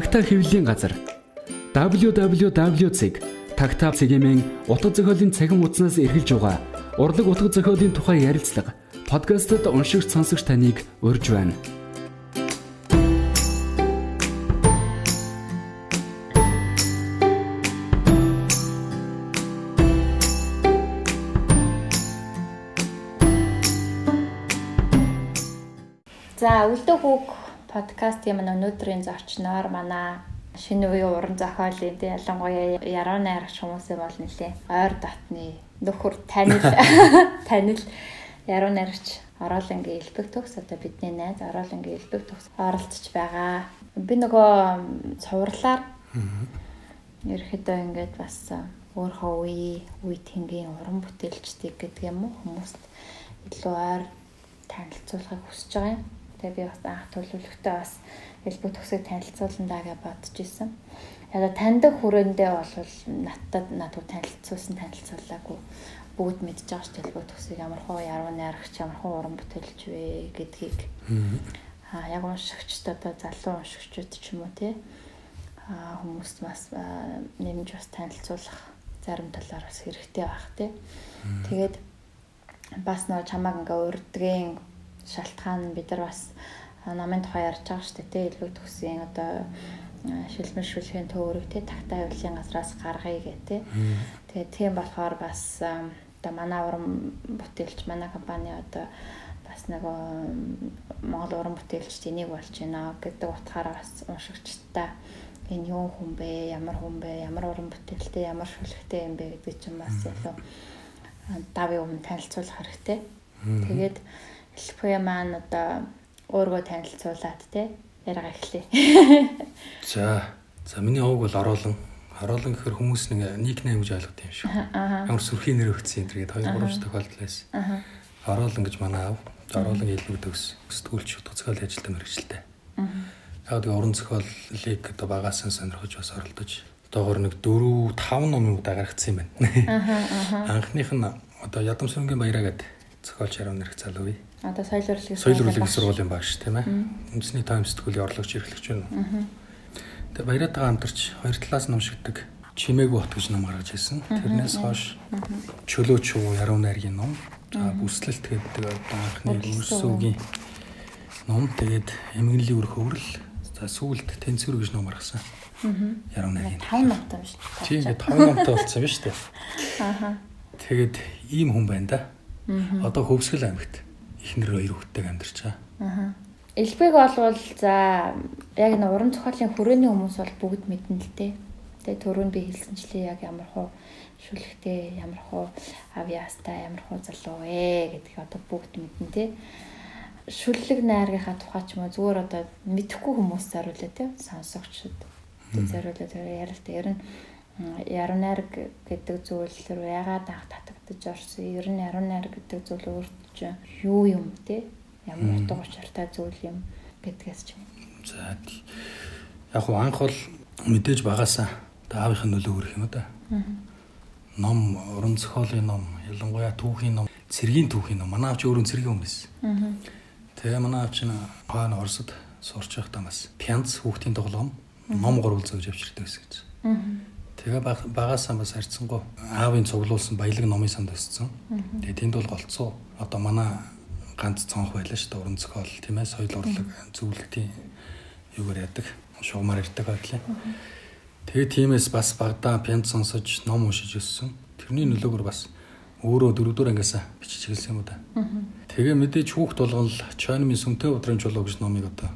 Тагтаа хэвлэлийн газар www.tagtaa цэгийн утга зохиолын цахим хуудаснаас эргэлж байгаа урлаг утга зохиолын тухай ярилцлага подкастт уншигч сонсогч таныг урьж байна. Подкастын маань өнөөдрийн зочноор манай шинэ үеийн уран зохиолын тий ялангуяа яруу найрагч хүмүүсээ бол нэлээ ойр дотны нөхөр танил танил яруу найрагч Ороолынгийн элбэг төгс одоо бидний найз Ороолынгийн элбэг төгс оролцож байгаа. Би нөгөө цувралаар ерөөхдөө ингээд бас өөрөө үе үе тэнгийн уран бүтээлчдийг гэдэг юм уу хүмүүст илүү ойр танилцуулахыг хүсэж байгаа юм. Тэгээ би бас анх төлөвлөгтөө бас элбэг төгсөйг танилцуулна даа гэж бодож исэн. Яг таньдаг хүрээндээ бол надад надад танилцуулсан танилцуулаагүй бүгд мэдж байгаа шүү дээ элбэг төгсөйг ямар хоо яруу найрагч ямар хоо уран бүтээлч вэ гэдгийг. Аа яг уншигчд одоо залуу уншигчуд ч юм уу тий хүмүүст бас нэмж бас танилцуулах зарим талаар бас хэрэгтэй байх тий. Тэгээд бас нөө чамааг ингээ урдгийн шалтгаан бид нар бас намын тухай ярьж байгаа шүү дээ. Илбэг төгсгийн одоо шилмэр шүлхийн төөрөг тий тагтаа хөвлийн газраас гаргая гэх тий. Тэгээд тийм болохоор бас одоо манай уран бүтээлч манай компани одоо бас нэг Монгол уран бүтээлчд энийг болж байна гэдэг утгаараа бас уншигчтай энэ юу хүн бэ? Ямар хүн бэ? Ямар уран бүтээлтэй, ямар шүлхтэй юм бэ гэдэг чинь бас илүү давын өмнө танилцуулах хэрэгтэй. Тэгээд mm -hmm Хэлбэрээ маань одоо өөргөө танилцуулаад те яриага эхлэе. За. За миний овог бол ороолон. Ороолон гэхэр хүмүүс нэг никнейм гэж ойлгодог юм шиг. Ямар сүрхий нэр өгсөн энэ тэгээд хоёр гурав тохиолдол байсан. Ороолон гэж манай аав. Ороолон хэлбэг төгс. Сэтгүүлч утгацгаал ажилтан мэрэгчлээ. Яг тэгээ уран зохиолыг одоо багаасан сонирхож бас оролдож одоогор нэг 4 5 номыг дагаргацсан юм байна. Анхных нь одоо Ядамсрынгийн баяраа гэдэг зохиолч яруу нэрх залуу. Одоо соёл урлагийн соёл урлагийн сургуулийн багш тийм ээ. Үндэсний таймс сэтгүүлийн орлогч эрхлэгч байна. Тэгээ баяратаа хамтарч хоёр талаас ном шигдэг чимээгүй бот гэж ном гаргаж ирсэн. Тэрнээс хойш чөлөө чуу яруу найргийн ном. За бүслэлт гэдэг одоо анхны өрсөгийн ном. Тэгээд эмгэнлийн өрх өврөл. За сүүлд тэнцвэр гэж ном гаргасан. Яруу найргийн. 5 номтой дээ. Тийм ингээд 5 номтой болсон биз дээ. Ааха. Тэгээд ийм хүн байна да. Одоо Хөвсгөл аймагт эхнэр хоёр хүүхдтэйг амьдарч байгаа. Аа. Элбэг болвол за яг н уран зохиолын хүрээний хүмүүс бол бүгд мэднэ л дээ. Тэгээ түрүүнд би хэлсэнчлээ яг ямар хуу шүлхтэй, ямар хуу авиастай, ямар хуу залуу вэ гэдгийг одоо бүгд мэднэ те. Шүллэг найргийнхаа тухай ч юм уу зүгээр одоо мэдхгүй хүмүүс зориулаа те. Сонсогчд. Тэг зориулаа тэр ярилт ер нь яруу найраг гэдэг зүйл рүү ягаад анх татагдаж орсон. Ер нь яруу найраг гэдэг зүйл өөрт чинь юу юм те? Ямар утга учиртай зүйл юм гэдгээс чинь. За яг хуу анх бол мэдээж багасаа аавынхын нөлөө өрөх юм да. Ном, уран зохиолын ном, ялангуяа түүхийн ном, цэргийн түүхийн ном. Манай авч өөрөө цэргийн хүн байсан. Тэгээ манай авч нь хаана Оросд сурч байхдаа бас пянц хүүхдийн тоглоом ном гурвал зөөж авчирдаг гэсэн. Тэгээ багасаа бас харьцангуй аавын цуглуулсан баялаг номын санд өссөн. Тэгээ тэнд бол голцоо одоо манай ганц цонх байлаа шүү дээ уран зохиол тийм ээ соёл урлаг зөвлөлтийн юугаар яадаг шугамар ирдэг байглаа. Тэгээ тиймээс бас багада пянц сонсож ном уншиж өссөн. Тэрний нөлөөгөөр бас өөрөө дөрөвдүгээр ангиасаа бичиж эхэлсэн юм да. Тэгээ мэдээж хүүхд болгон л чойнмын сүмтэй удрын чулуу гэж номыг одоо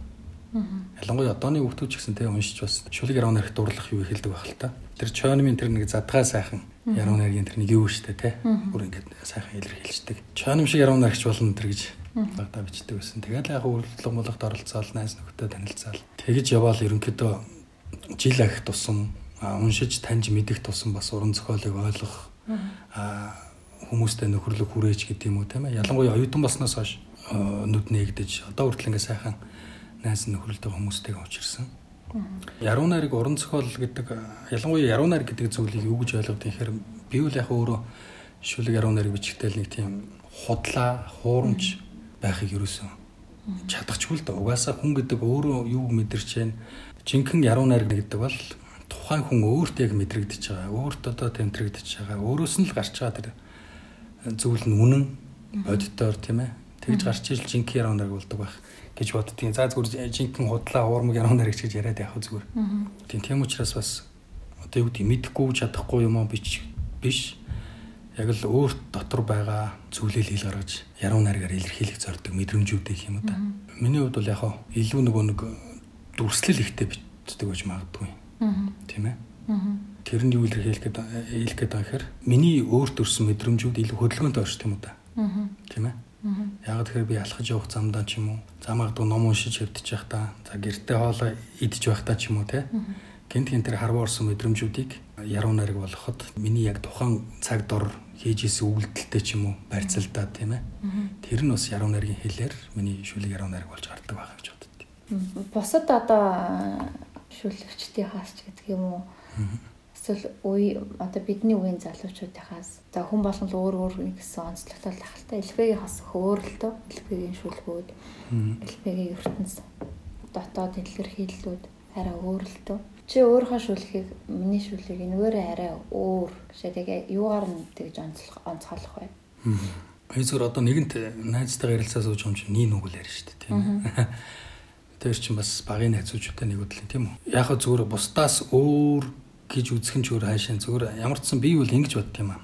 Ялангуяа одооны хүүхдүүд ч гэсэн тэ уншиж бас шүлэг яруу найрагт дурлах юу хэлдэг байх л та. Тэр чойнмын тэр нэг задгаа сайхан яруу найргийн тэр нэг юу штэ тэ. Бүр ингээд сайхан илэрхийлждэг. Чойном шиг яруу найрагч болно тэр гэж багтаа бичдэг байсан. Тэгээд яг үйлдэл молгот оролцоол найз нөхдөд танилцаал. Тэгэж яваал ерөнхийдөө жил ахих тусам уншиж таньж мэдэх тусам бас уран зохиолыг ойлгох хүмүүстэй нөхөрлөг хүрээж гэдэг юм уу тийм ээ. Ялангуяа оюутан болсноос хойш нүд нээгдэж одоо хүртэл ингээ сайхан найз нөхрөлтэй хүмүүстэйгээ учирсан. Яруу найраг уран зохиол гэдэг ялангуяа яруу найраг гэдэг зүйлийг юу гэж ойлгоод ихээр би бол яг өөрөө шүлэг яруу найраг бичгтэл нэг тийм худлаа, хуурамч байхыг юусэн чадахчгүй л да. Угаасаа хүн гэдэг өөрөө юу мэдэрч байна. жинхэнэ яруу найраг гэдэг бол тухайн хүн өөрт яг мэдрэгдэж байгаа, өөрт одоо тэмдрэгдэж байгаа, өөрөөс нь л гарч байгаа тэр зүйл нь үнэн бодитоор тийм ээ. Тэгж гарч ижил жинхэнэ яруу найраг болдог байх гэж боддгийн. За зүгээр жинхэнэ худлаа уурмаг яруу найраг гэж яриад явах зүгээр. Тийм тийм учраас бас одоо юу гэдэг мэдэхгүй чадахгүй юм аа бич биш яг л өөрт дотор байгаа зүйлээ хэл гаргаж яруу найргаар илэрхийлэх зорддог мэдрэмжүүдийг юм да. Миний хувьд бол яг хаа илүү нөгөө нэг дүрслэл ихтэй бичдэг байж магадгүй. Тийм ээ. Тэр нь юу илэрхийлэх гээд хэлэх гээд байгаа гэхээр миний өөрт төрсэн мэдрэмжүүд илүү хөдөлгөөнтэй орш тийм үү да. Тийм ээ. Яг тэгэхээр би алхаж явах замдаа ч юм уу, за магадгүй ном уншиж хэвдэж явах та, за гэртээ хоолоо идэж байх та ч юм уу те. Гэнт гэн тэр харваа орсон мэдрэмжүүдийг яруу найраг болгоход миний яг тухайн цаг дор хийж исэн үйлдэлтэй ч юм уу барьцалдаа тийм ээ. Тэр нь бас яруу найргийн хэлээр миний шүлэг яруу найраг болж гардаг байгаа гэж боддог. Бусад одоо шүлэгчдийн хаас ч гэдэг юм уу. Эсвэл үе одоо бидний үеийн залуучуудынхаас за хүн болгон л өөр өөр нэгсэн онцлогтой лахалтай элбэгийн хас хөөрөлтөө элбэгийн шүлгүүд элбэгийн ертөнц дотоод илэрхийллүүд арай өөрлөлтөө чи өөрийнхөө шүлгийг миний шүлгийг энэгээр арай өөр гэшээ тэгээ юугаар нь тэгж онцлох онцгойлох вэ? Аа. Зүгээр одоо нэгэнт найзтайгаа ярилцаа сууж юм чинь нин нүгэл ярина шүү дээ тийм. Тэр чинь бас багын найзуудтай нэг үдлэн тийм үү? Яг зүгээр бусдаас өөр гэж үзэх нь ч өөр хайшаа зүгээр ямар ч сан би бол ингэж бодд юм аа.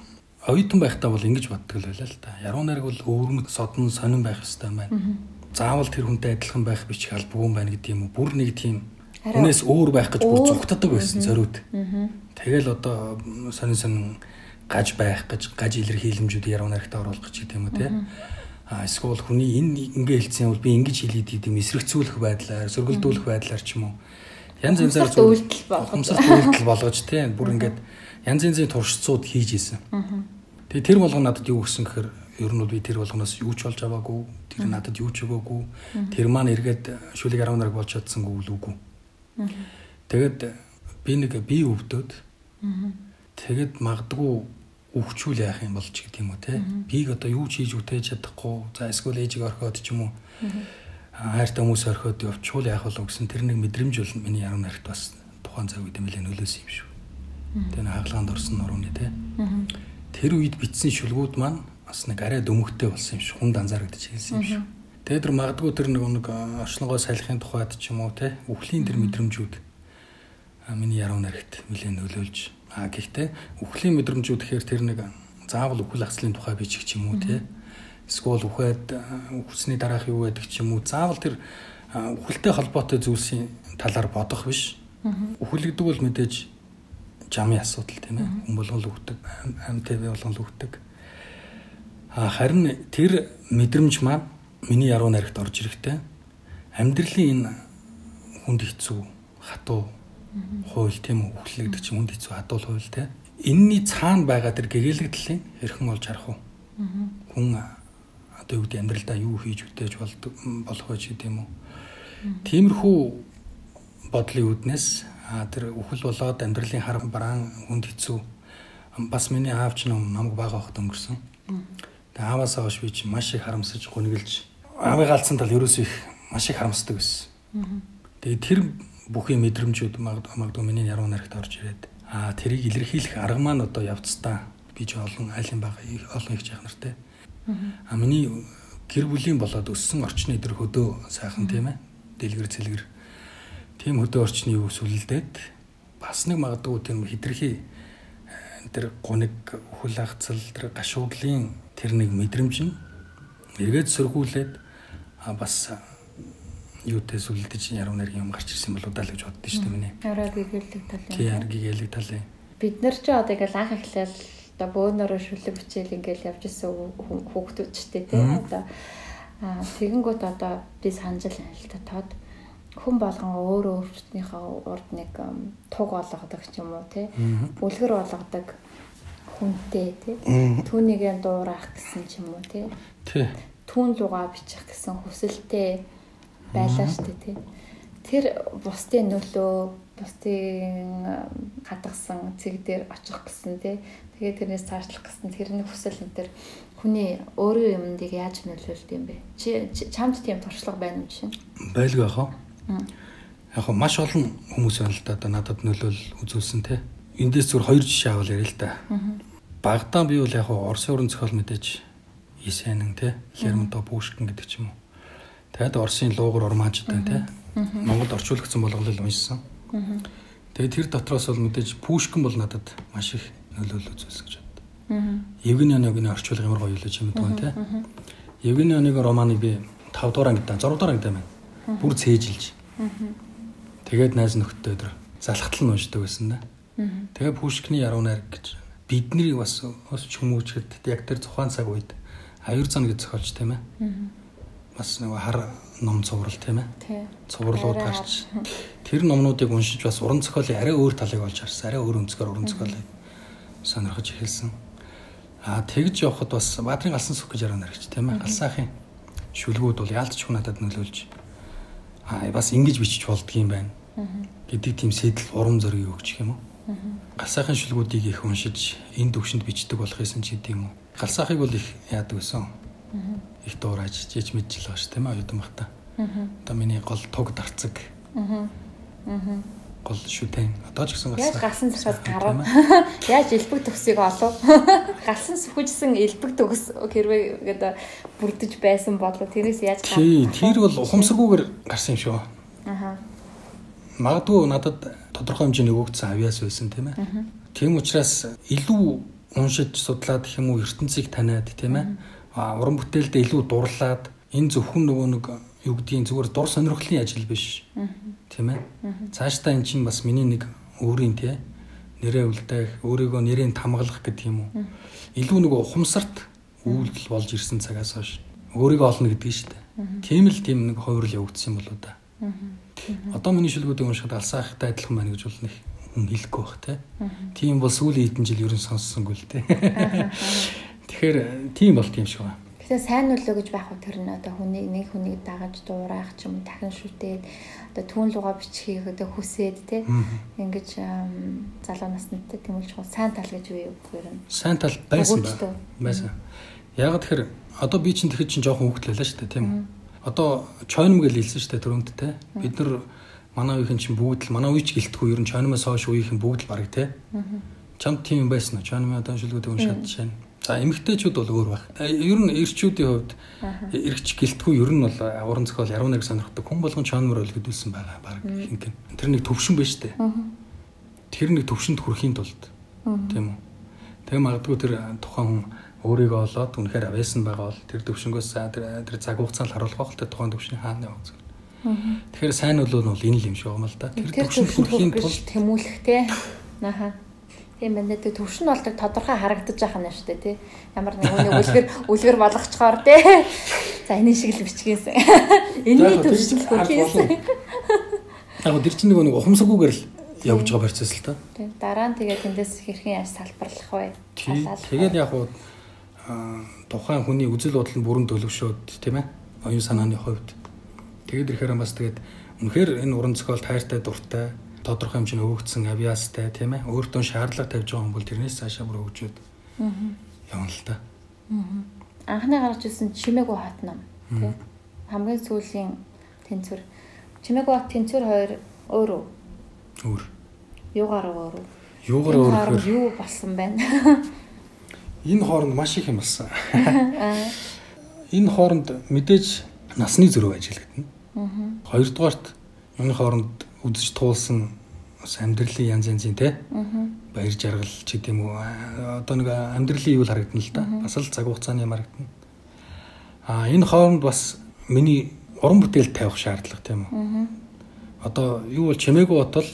Оюутан байхдаа бол ингэж боддог л байлаа л да. Яруу найраг бол өөрмөд содон сонирн байх хэрэгтэй байна. Заавал тэр хүнтэй адилхан байх бичих албагүй юм байна гэдэг юм уу? Бүр нэг тийм Хүнээс өөр байх гэж бүр зүгтдэг байсан зориуд. Тэгэл одоо сонин сонин гаж байх гэж гаж илэрхийлэмжүүд яруу наригт оруулах гэж гэдэг юм уу те. А эсвэл хүний энэ ингээ хэлсэн бол би ингэж хэлээд идэм эсрэгцүүлэх байдлаар, сөргөлдүүлэх байдлаар ч юм уу. Янз янзаар үйлдэл болгож. Үйлдэл болгож те бүр ингээд янз янзын туршицууд хийж исэн. Тэгээ тэр болгоно надад юу өгсөн гэхээр ер нь бол би тэр болгоноос юу ч болж аваагүй, тэр надад юу ч өгөөгүй. Тэр маань эргээд шүлэг 10 нараг болж чадсангүй үгүй. Тэгээд би нэг би өвдөд. Тэгээд магадгүй өвчүүл яах юм болж гэдэг юм уу те. Бийг одоо юу ч хийж үтээж чадахгүй. За эсвэл ээжийг орхиод ч юм уу. Хайртай хүмүүс орхиод явчул яах болов гэсэн тэр нэг мэдрэмж бол миний яруу нарт бас тухайн цаг үед нэлээд нөлөөсөн юм шүү. Тэр хаалгаанд орсон нурууны те. Тэр үед бичсэн шүлгүүд маань бас нэг арай дөмөгтэй болсон юм шүү. Хүн данзаарагдаж хэлсэн юм шүү. Тэгээд тэр магадгүй тэр нэг нэг орчногоо салихын тухайд ч юм уу те үхлийн тэр мэдрэмжүүд миний яруу наригт нэлээд нөлөөлж а гэхдээ үхлийн мэдрэмжүүд гэхээр тэр нэг заавал үхэл ахслын тухай бичих ч юм уу те эсвэл үхээд үхсний дараах юу байдаг ч юм уу. Заавал тэр үхэлтэй холбоотой зүйлсийн талаар бодох биш. Үхэлэгдэг бол мэдээж жамын асуудал тийм ээ. Хүн болгол үхдэг амьтаа болгол үхдэг. А харин тэр мэдрэмж маань миний яруу найрагт орж ирэхдээ амьдралын энэ хүнд хэцүү хатуу хууль тийм үү? Үхлэгдэг чинь хүнд хэцүү хатуул хууль те. Энэний цаана байгаа тэр гэгээлэгдлийн хэрхэн болж харах уу хүн одоо юу гэдэг амьдралдаа юу хийж үтээж болдог болох вэ ч гэдэм үү тиймэрхүү бодлын үүднээс тэр үхэл болоод амьдралын хар бараан хүнд хэцүү бас миний аав ч намайг бага хахад өнгөрсөн тэгээ ааваас хойш би чи маш их харамсаж гунигэлж аавыг алдсан тал ерөөсөө их маш их харамсдаг байсан. Тэгээд тэр бүхий мэдрэмжүүд магадгүй миний яруу наригт орж ирээд аа тэрийг илэрхийлэх арга маань одоо явцдаа ч олон айлын бага олон их жах нартай. Аа миний гэр бүлийн болоод өссөн орчны тэр хөдөө сайхан тийм ээ. Дэлгэр цэлгэр. Тийм хөдөө орчны юу сүлэлдээд бас нэг магадгүй тийм хитрхи тэр гуниг өхөл хагцал тэр гашуудлын тэр нэг мэдрэмж нь эргээд сөргүүлээд а бас юутэй сүлдэж яруу найргийн юм гарч ирсэн болоо даа л гэж боддоо шүү дээ миний. Яруу гэгээлэг талын. Тий, гэгээлэг талын. Бид нар ч одоо ингээл анх эхлээл одоо бөөнөрөө шүлэг бичээл ингээл явж исэн хүүхдүүд ч тий одоо. Тэгэнгүүт одоо би санаж л л та тод хүн болгон өөр өөртнийхөө урд нэг туг болгодог ч юм уу тий. Үлгэр болгодог хүнтэй тий. Түүнийг дуурах гэсэн ч юм уу тий. Түүн лугаа бичих гэсэн хүсэлтэй байлаа дээ тий. Тэр бусдын нөлөө бусдын хадгасан цэг дээр очих гэсэн тий. Тэгээд тэрнээс цаашлах гэсэн тэрний хүсэл энэ төр хүний өөрийн юмдыг яаж нөлөөлд юм бэ? Чи чамд тийм туршлага байна юм чинь? Байлгүй хаа. Яг хөө маш олон хүмүүс байна л да надад нөлөөл үзүүлсэн те. Эндээс зүгээр хоёр жишээ авал ярил л да. Багтаа би бол яг хөө Оросын уран зохиол мэдээж Исэнэн те. Лермонтов Пушкин гэдэг ч юм уу. Тэгээд Оросын луугар ормааж байна те. Монголд орчуулагдсан болголол уншсан. Тэгээд тэр дотроос бол мэдээж Пушкин бол надад маш их нөлөөлөл үзүүлсэн гэж боддог. Евгений Онегны орчуулга ямар гоё ч юм уу те. Евгений Онегны романыг би 5 дугаар ангидаа 6 дугаар ангидаа байна. Бүр цээжилж. Тэгээд найз нөхдөд өдөр залхатал нь уншдаг байсан да. Тэгээ Пушкины яруу найр гэж бидний бас ус хүмүүжгэд яг тэр зохион цаг үед аюур зан гэж зохиолч тийм ээ. Бас нэг хар ном цуврал тийм ээ. Цувралууд гарч тэр номнуудыг уншиж бас уран зохиолын арай өөр талыг олж харсан. Арай өөр өнцгөр уран зохиолыг сонирхож эхэлсэн. Аа тэгж явхад бас Баатрин галсан сүх гэж яруу найр гэж тийм ээ. Галсаахын шүлгүүд бол яалтч хүн надад нөлөөлж аа бас ингэж бичиж болдгийм байна гэдэг тийм сэтэл урам зориг өгч юм уу. Галсаахын шүлгүүдийг их уншиж энэ төвшөнд бичдэг болох юм ч гэдэг юм уу. Галсаахыг бол их яадаг байсан. Их дуурайж жиж мэдж л байгаа ш тийм ээ оюутан багта. Одоо миний гол туг дарцаг. Гол шүтэн. Одоо ч гэсэн Яаж галсан зохиол гарав? Яаж элбэг төгсийг олов? Галсан сүхүжсэн элбэг төгс хэрвээ гэдэг бүрдэж байсан болоо тэрээс яаж Тий, тэр бол ухамсаргүйгээр гарсан юм шүү. Аха. Магадгүй надад тодорхой хэмжээний өгөгдсөн авьяас байсан тийм ээ. Тийм учраас илүү уншиж судлаад гэх юм уу ертөнцийг таниад тийм ээ. Уран бүтээлдээ илүү дурлаад энэ зөвхөн нөгөө нэг юу гэдгийг зүгээр дур сонирхлын ажил биш. Тийм ээ. Цаашдаа эн чинь бас миний нэг өөрийн тий нэрээ үлдээх, өөрийгөө нэрийн тамгалах гэдэг юм уу. Илүү нөгөө ухамсарт үйлдэл болж ирсэн цагаас хойш өөрийгөө олно гэдэг нь шүү дээ. Тийм л тийм нэг хувирал явагдсан юм болоо да. Одоо миний шүлгүүдийг уншихад алсаахтай адилхан байна гэж бол нэг хүн хэлэхгүй бах тий. Тийм бол сүүлийн хэдэн жил ерөн сонссонгүй л тий. Тэгэхээр тийм болт юм шиг байна. Тэгэхээр сайн нөлөө гэж байх уу тэр нь одоо хүний нэг хүнийг дагаж дуурайх ч юм дахин шүтээд одоо түүн лугаа бичхийг одоо хүсээд те ингэж залуу наснуудтай тэмүүлж байгаа сайн тал гэж юу гэхээр нь Сайн тал байсан ба. Байсан. Яг тэгэхээр одоо би чинь тэгэхэд чинь жоохон хөвгтлээ шүү дээ тийм үү? Одоо чойном гэж хэлсэн шүү дээ түрүүнд те. Бид нар манай үеийн чинь бүгд л манай үеч гэлтгүй ер нь чойномоос хойш үеийн бүгд л бараг те. Чамд тийм юм байсан? Чойномын одоо шүлгүүдийг уншаад жишээ нь. За эмэгтэйчүүд бол өөр баг. Э, Ер нь эрчүүдийн хувьд эргэж гэлтгүй ер нь бол уран зохиол яруу нэг сонирхдаг хүн болгон чойномор ол гэдүүлсэн байгаа баг нь. Тэр нэг төвшин байж тээ. Тэр нэг төвшөнд хүрэхийн тулд тийм үү. Тэгээ магадгүй тэр тухайн хүн өөрийгөө олоод үнэхээр авьяасан байгаа бол тэр төвшнгөөс тэр тэр цаг хугацаанд харуулах байх л та тухайн төвшний явах зүйл. Тэгэхээр сайн нөлөө нь бол энэ л юм шиг юм л да. Тэр тэр төвшөнд хүрэхийн тулд тэмүүлэх те аха Тийм байна дээ төвшин бол тэр тодорхой харагдаж байгаа юм шүү дээ тий. Ямар нэг үнийг үлгэр үлгэр болгочхоор тий. За энэ шиг л бичгээс. Энэний төвшин л хүлээсэн. Яг тэр чинь нөгөө нэг ухамсаргүйгээр л явж байгаа процесс л та. Тийм дараа нь тэгээд тэндээс хэрхэн яаж салбарлах вэ? Тэгээд яг уу тухайн хүний үзэл бодол нь бүрэн төлөвшөөд тийм ээ. Оюун санааны хувьд. Тэгээд ирэхээр бас тэгээд үнэхээр энэ уран зохиолт хайртай дуртай тодорхой хэмжээний өгөгдсөн авиастай тийм ээ. Өөртөө шаардлага тавьж байгаа бол тэрнээс цаашаа бүр өгчөөд явна л та. Анхны гаргаж ирсэн чимээгүй хот ном тий. Хамгийн сүүлийн тэнцвэр чимээгүй хот тэнцвэр хоёр өөр үү? Өөр. Юугаар өөр үү? Юугаар өөр юу болсон байна? энэ хооронд маш их юм болсон. Энэ хооронд мэдээж насны зөрүү ажиглагдана. Хоёрдугаарт энэ хооронд үзэж туулсан бас амьдралын янз янзын те баяр жаргал ч гэдэм үү одоо нэг амьдралын юу л харагдана л да. Бас л цаг хугацааны юм харагдана. А энэ хооронд бас миний уран бүтээл тавих шаардлага тийм үү. Одоо юу бол чимээгүй бодвол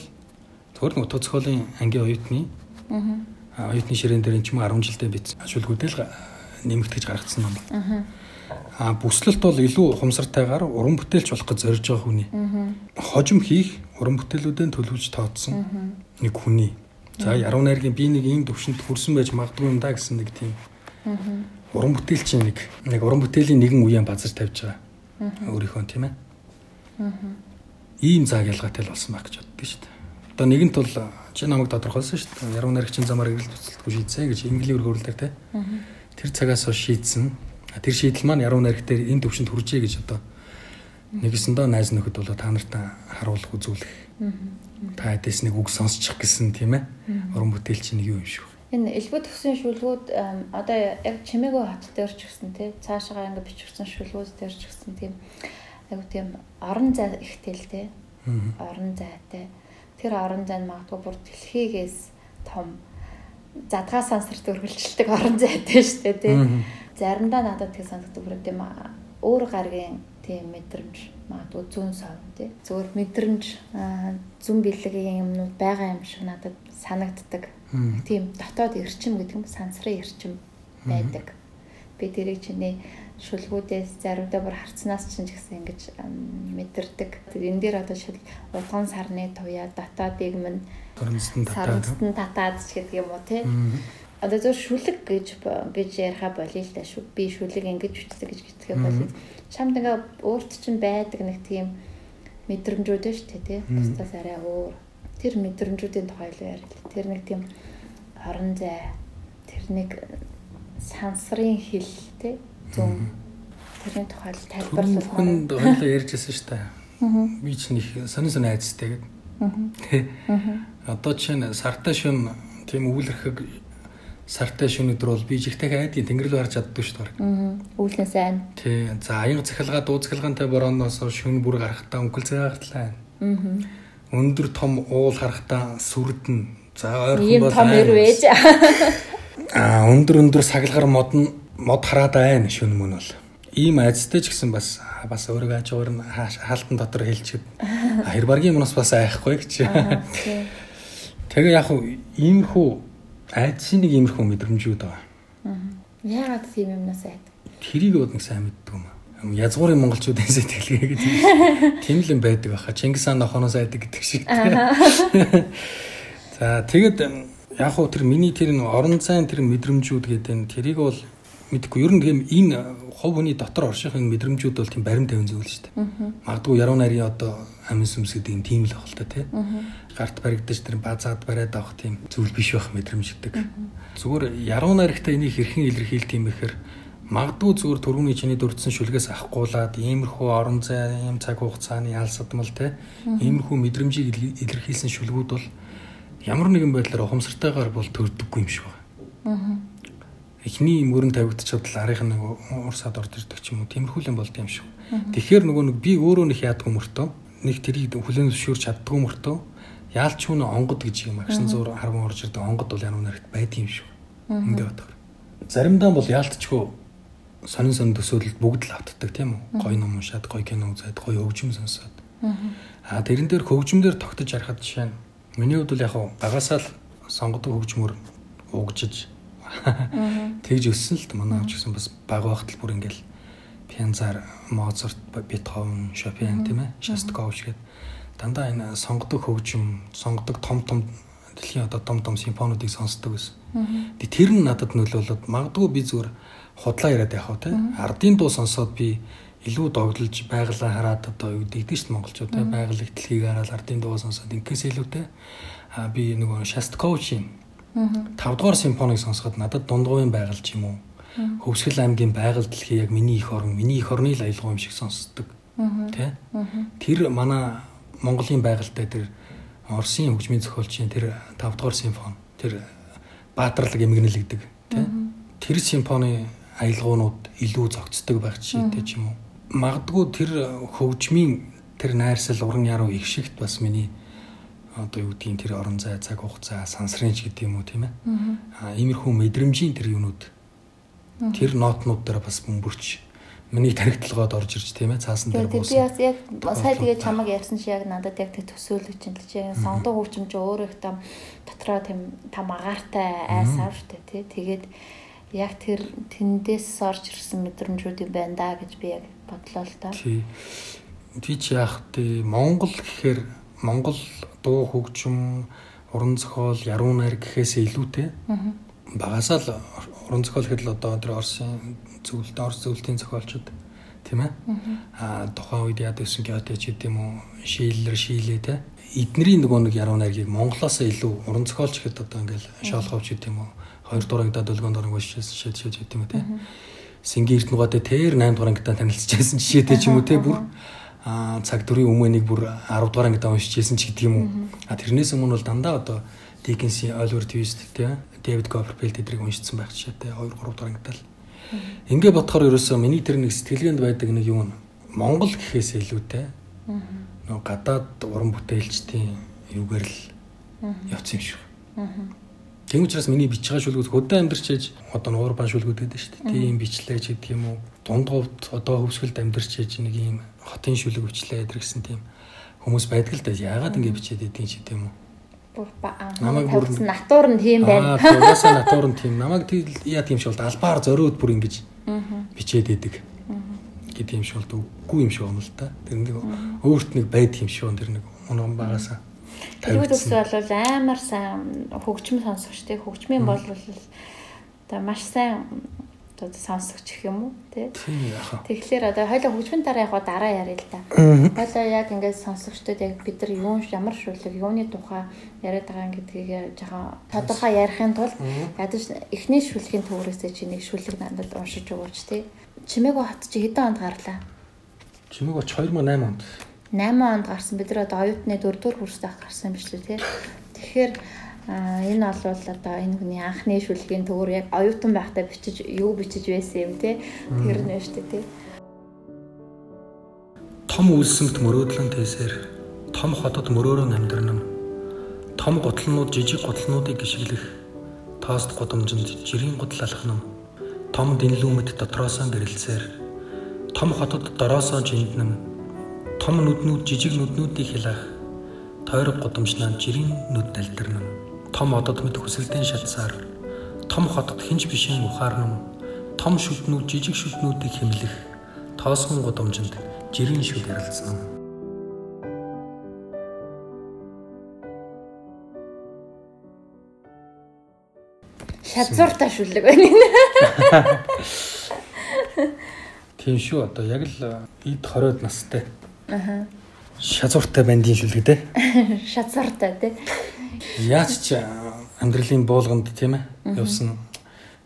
зөвхөн нэг утга зохиолын ангийн оюутны оюутны ширээн дээр энэ ч юм уу 10 жилдээ бичсэн ашуулгуудэл нэмэгдэж гаргацсан ном. А бүслэлт бол илүү ухамсартайгаар уран бүтээлч болох гэж зорж байгаа хүний. Хожим хийх уран бүтээлүүдэн төлөвлөж тооцсон нэг хүний. За яруу найргийн би нэг ийм төвшөнд хүрсэн байж магадгүй юм да гэсэн нэг тийм уран бүтээлчийн нэг нэг уран бүтээлийн нэгэн үеийн базар тавьж байгаа. Өөрийнхөө тийм ээ. Ийм зааг ялгаатай л болсон байх гэж боддоо шүү дээ. Одоо нэгэнт бол чи намайг тодорхойлсон шүү дээ. Яруу найрагчин замаар эргэлт туцалтгүй шийдсэн гэж инглиэр хөрөлдөр те. Тэр цагаас хойш шийдсэн. Тэр шийдэл маань яруу найраг дээр энэ төвшөнд хүрчээ гэж одоо Нэгэсэндээ найз нөхөд бол та нарт харуулах үзүүлэх. Та хэдээс нэг үг сонсчих гэсэн тийм ээ. Уран бүтээлч нэг юм шүү. Энэ элбэг төгсөн шүлгүүд одоо яг чимээгүй хот дээр ч гэсэн тий цаашаа ингээ бичигдсэн шүлгүүд дээр ч гэсэн тийм айгу тийм орон зай ихтэй л тий. Орон зайтай. Тэр орон зай нь магадгүй бүр дэлхийгээс том задгаа сансарт өргөлжилдэг орон зайтай шүү дээ тий. Заримдаа надад тэг санагддаг бүр тийм өөр гаргийн тийм мэдрэмж магадгүй зүүн сав тий. Зөвхөн мэдрэмж зүн бэлгийн юмнууд байгаа юм шиг надад санагддаг Тийм дотоод эрчим гэдэг нь сансрын эрчим байдаг. Би тэрийг чиний шүлгүүдээс заримдаа бүр харцнаас ч гэсэн ингэж мэдэрдэг. Энэ дээр одоо шил удган сарны туяа дотоодыг минь сарнстан татаад ч гэдэг юм уу тий. Одоо зөв шүлэг гэж гэж яриха болъё л да шүү. Би шүлэг ингэж үтдэг гэж хэлдэг болъё. Чамд ингээ өөрт чинь байдаг нэг тийм мэдрэмжүүд шүү дээ тий. Бусдаас арай өөр тэр мэдрэмжүүдийн тухай л ярил. Тэр нэг тийм орон зай, тэр нэг сансрын хил тий зөв тэрний тухай л тайлбарлах. Хүнд хоёлаа ярьжсэн шүү дээ. Би ч нэг сонин сонин айцтай гэдэг. Тий. Одоо чинь сартай шүн тийм үүлэрхэг сартай шүн өдөр бол би жигтэй айдгийн тэнгэр рүү харж чаддгүй шүү дээ. Аа. Үүлнээс айн. Тий. За аян цахилгаа дууцгалгаантай борооноос шүн бүр гарахтаа өнгөл цагаартлаа. Аа өндөр том уул харахтаа сүрдэн. За ойрхон бол том ирвэж. Аа өндөр өндөр сагалгаар модон мод хараад байна шүн мөн бол. Ийм айцтай ч гэсэн бас бас өөрийгөө ажгаар нь хаалтан дотор хэлчихэд хэр баргийн юмнаас бас айхгүй гэж. Тэгээ яг хуу иймэрхүү айцын нэг иймэрхүү мэдрэмжүүд байгаа. Яагаад тийм юмнаас айд? Тэрийг бод нэг сайн мэддэг юм аа язгуурын монголчуудын сэтгэлгээ гэдэг тийм л юм байдаг баха. Чингис хаан нохоноос айдаг гэдэг шиг. За тэгэд яг хуу тэр миний тэр орон зайн тэр мэдрэмжүүд гэдэг нь тэрийг бол мэдгүй ер нь тийм энэ хов хүний дотор орших энэ мэдрэмжүүд бол тийм баримт тавин зүйл шүү дээ. Магадгүй яруу нарийн одоо амин сүмс гэдэг юм тийм л баг л та тий. Гарт баригдаж тэр базаад бариад авах тийм зүйл биш байх мэдрэмж гэдэг. Зүгээр яруу наригта энийг хэрхэн илэрхийлт юм бэхээр магадгүй зүгээр төрөүний чиний дурдсан шүлгээс авахгуулаад иймэрхүү орон зай юм цаг хугацааны ялсадмал те иймэрхүү мэдрэмжийг илэрхийлсэн шүлгүүд бол ямар нэгэн байдлаар ухамсартайгаар бол төрдөггүй юм шиг байна. Эхний мөрөн тавигдчих чадвал арийнх нь нэг урсаад орж ирдэг ч юм уу тиймэрхүү юм болд юм шиг. Тэгэхээр нөгөө нэг би өөрөө нэг яадгүй мөртөө нэг тэрийг хүлэн зөвшөөрч чаддгүй мөртөө яалч хүн онгод гэж юм агшин зур харган орж ирдэг онгод бол ямар нэгт байдığım шүү. Эндээ бодохоор. Заримдаа бол яалтчгүй сонин сонин төсөөлөлд бүгд л автдаг тийм үү? Гой ном уншаад, гой кино үзээд, гой хөгжим сонсоод. Аа тэрэн дээр хөгжмөөр тогтож харахад жишээ нь миний хувьд бол яг багасаа л сонгодог хөгжмөр угжиж тэгж өссөн л манай авч гэсэн бас бага багт л бүр ингээл Пянзар, Моцарт, Бетховен, Шопен тийм ээ, Шостакович гэдэг дандаа энэ сонгодог хөгжим, сонгодог том том дэлхийн одоо том том симфонуудыг сонсдог байсан. Тэгээ тэр нь надад нөлөөлөд магадгүй би зүгээр худлаа яриад явах тий. Ардын дуу сонсоод би илүү догдолж байгалаа хараад одоо юу гэдэг чинь монголчууд тий байгаль ихтлгийг хараад ардын дуу сонсоод инкээс илүүтэй а би нөгөө Шастковичийн 5 дугаар симфоник сонсоход надад дундгуйн байгаль ч юм уу Хөвсгөл аймгийн байгаль дэлхий яг миний их орон, миний их орны л аялал юм шиг сонсдог. Тэ? Тэр манай Монголын байгальтай тэр Оросын хөгжмийн зохиолчийн тэр 5 дугаар симфон, тэр баатарлаг эмгэнэл гэдэг, тэ? Тэр симфоны аялгуунууд илүү зохицдог байх жишээтэй ч юм уу. Магдгүй тэр хөгжмийн тэр найрсал уран яруу их шигт бас миний одоо юу гэдгийг тэр орон зай цаг хугацаа сансрын ч гэдэг юм уу тийм ээ. Аа иймэрхүү мэдрэмжийн тэр юунууд тэр нотнууд дээр бас бөмбөрч миний тархитлагаад орж ирж тийм ээ цаасан дээр буусан. Би бас яг сая тэгээ чамаг ярьсан чи яг надад яг тэг төсөөлөж чинь л чи сонгодог хөгжимч өөрөө их том дотроо тийм там агаартай айс аав штэ тий. Тэгээд яг тэр тэндээс орж ирсэн мэдрэмжүүд юм байна да гэж би яг бодлоо л да. Тий. Би ч яах вэ? Монгол гэхээр Монгол дуу хөгжим, уран зохиол, яруу найр гэхээс илүүтэй. Аа. Багасаа л уран зохиол гэхэд л одоо тэр Оросын зөвлөлт, Орос зөвлөлтийн зохиолчд тийм ээ. Аа тухайн үед яад байсан геотэй ч гэдэм үү, шийллэр шийлээ те. Эднэрийн нөгөө нэг яруу найргийг Монголоос илүү уран зохиолч гэхэд одоо ингээл шоолховч гэдэм үү хоёр дугаар ангидаа дөлгөөнд орон шээс шээд шээд гэдэг юм те. Сингийн эрдэнэгөөдөө тэр 8 дугаар ангидаа танилцчихсан жишээтэй ч юм уу те бүр цаг дөрийн өмнө нэг бүр 10 дугаар ангид уншиж ирсэн ч гэдэг юм уу. А тэрнээс өмнө бол дандаа одоо Диккенсийн Oliver Twist тий Дэвид Копперфилд эдрийг уншицсан байх жишээтэй 2 3 дугаар ангидаа л. Ингээ бодохоор ерөөсөө миний тэр нэг сэтгэлгээнд байдаг нэг юм нь Монгол гэхээс илүүтэй. Нөгөө гадаад уран бүтээлчдийн юугаар л явцсан юм шиг. Тийм учраас миний бичиж байгаа шүлгүүд хөдөө амьдарч ээж одоо нуур бан шүлгүүд гэдэг шүү дээ. Тийм бичлээч гэдэг юм уу. Дунд говьд одоо хөвсгөлд амьдарч ээж нэг юм хотын шүлэг бичлээ гэдэрсэн тийм хүмүүс байдаг л да. Яагаад ингэ бичээд байдгийг ч гэдэм үү. Бүр намайг бүр натур нь тийм байна. Аа угаасаа натур нь тийм. Намайг яа тийм бол албаар зориуд бүр ингэж бичээд байдаг. гэдэг юм шиг бол үгүй юм шиг байна л да. Тэр нэг өөрт нэг байдаг юм шиг тэр нэг унган багасаа Тэрүүд ус бол амар сайн хөгжим сонсогч тий хөгжмийн бол одоо маш сайн одоо сонсогч гэх юм уу тий. Тэгэхээр одоо хоёлоо хөгжмийн дараа яг дараа яриа л да. Хоёлоо яг ингээд сонсогчдод яг бид нар юун ямар шүлэг юуны тухай яриад байгаа гэдгийг жоохон тодорхой ярихын тулд ядаж эхний шүлгийн төврөөсөө чи нэг шүлэг надад уншиж өгөөч тий. Чимээгөө хот чи хэдэн онд гарлаа? Чимээгөө 2008 онд 8 онд гарсан бид нар одоо оюутны 4 дугаар курст ах гарсан биш үү тий. Тэгэхээр энэ бол одоо энэ хүний анхны шүлгийн төгөр яг оюутан байхдаа бичиж юу бичиж байсан юм тий. Тэр нь шүү дээ тий. Том үлсэмт мөрөөдлөн тэсэр том хотод мөрөөрөө амьдрнам. Том готлнууд жижиг готлнуудыг гიშгэлэх тоост годомжинд жирийн гутал алхнам. Том дэнлүүмэд дотроосоо гэрэлцээр том хотод дороосоо жинднам том нүднүүд жижиг нүднүүдийг хилаах тойрог годомжнаа жирийн нүд далдирнам том одод мэд хүсэлтэн шатсаар том хотод хинж бишэн ухаарнам том шүднүүд жижиг шүднүүдийг хэмлэх тоосгон годомжинд жирийн шүд ярилцсан шазууртай шүлэг байна. Тийм шүү одоо яг л эд 20-од настай Аа. Шазууртай бандын шүлэг те. Шазууртай те. Яаж ч амьдралын буулганд тийм ээ явсан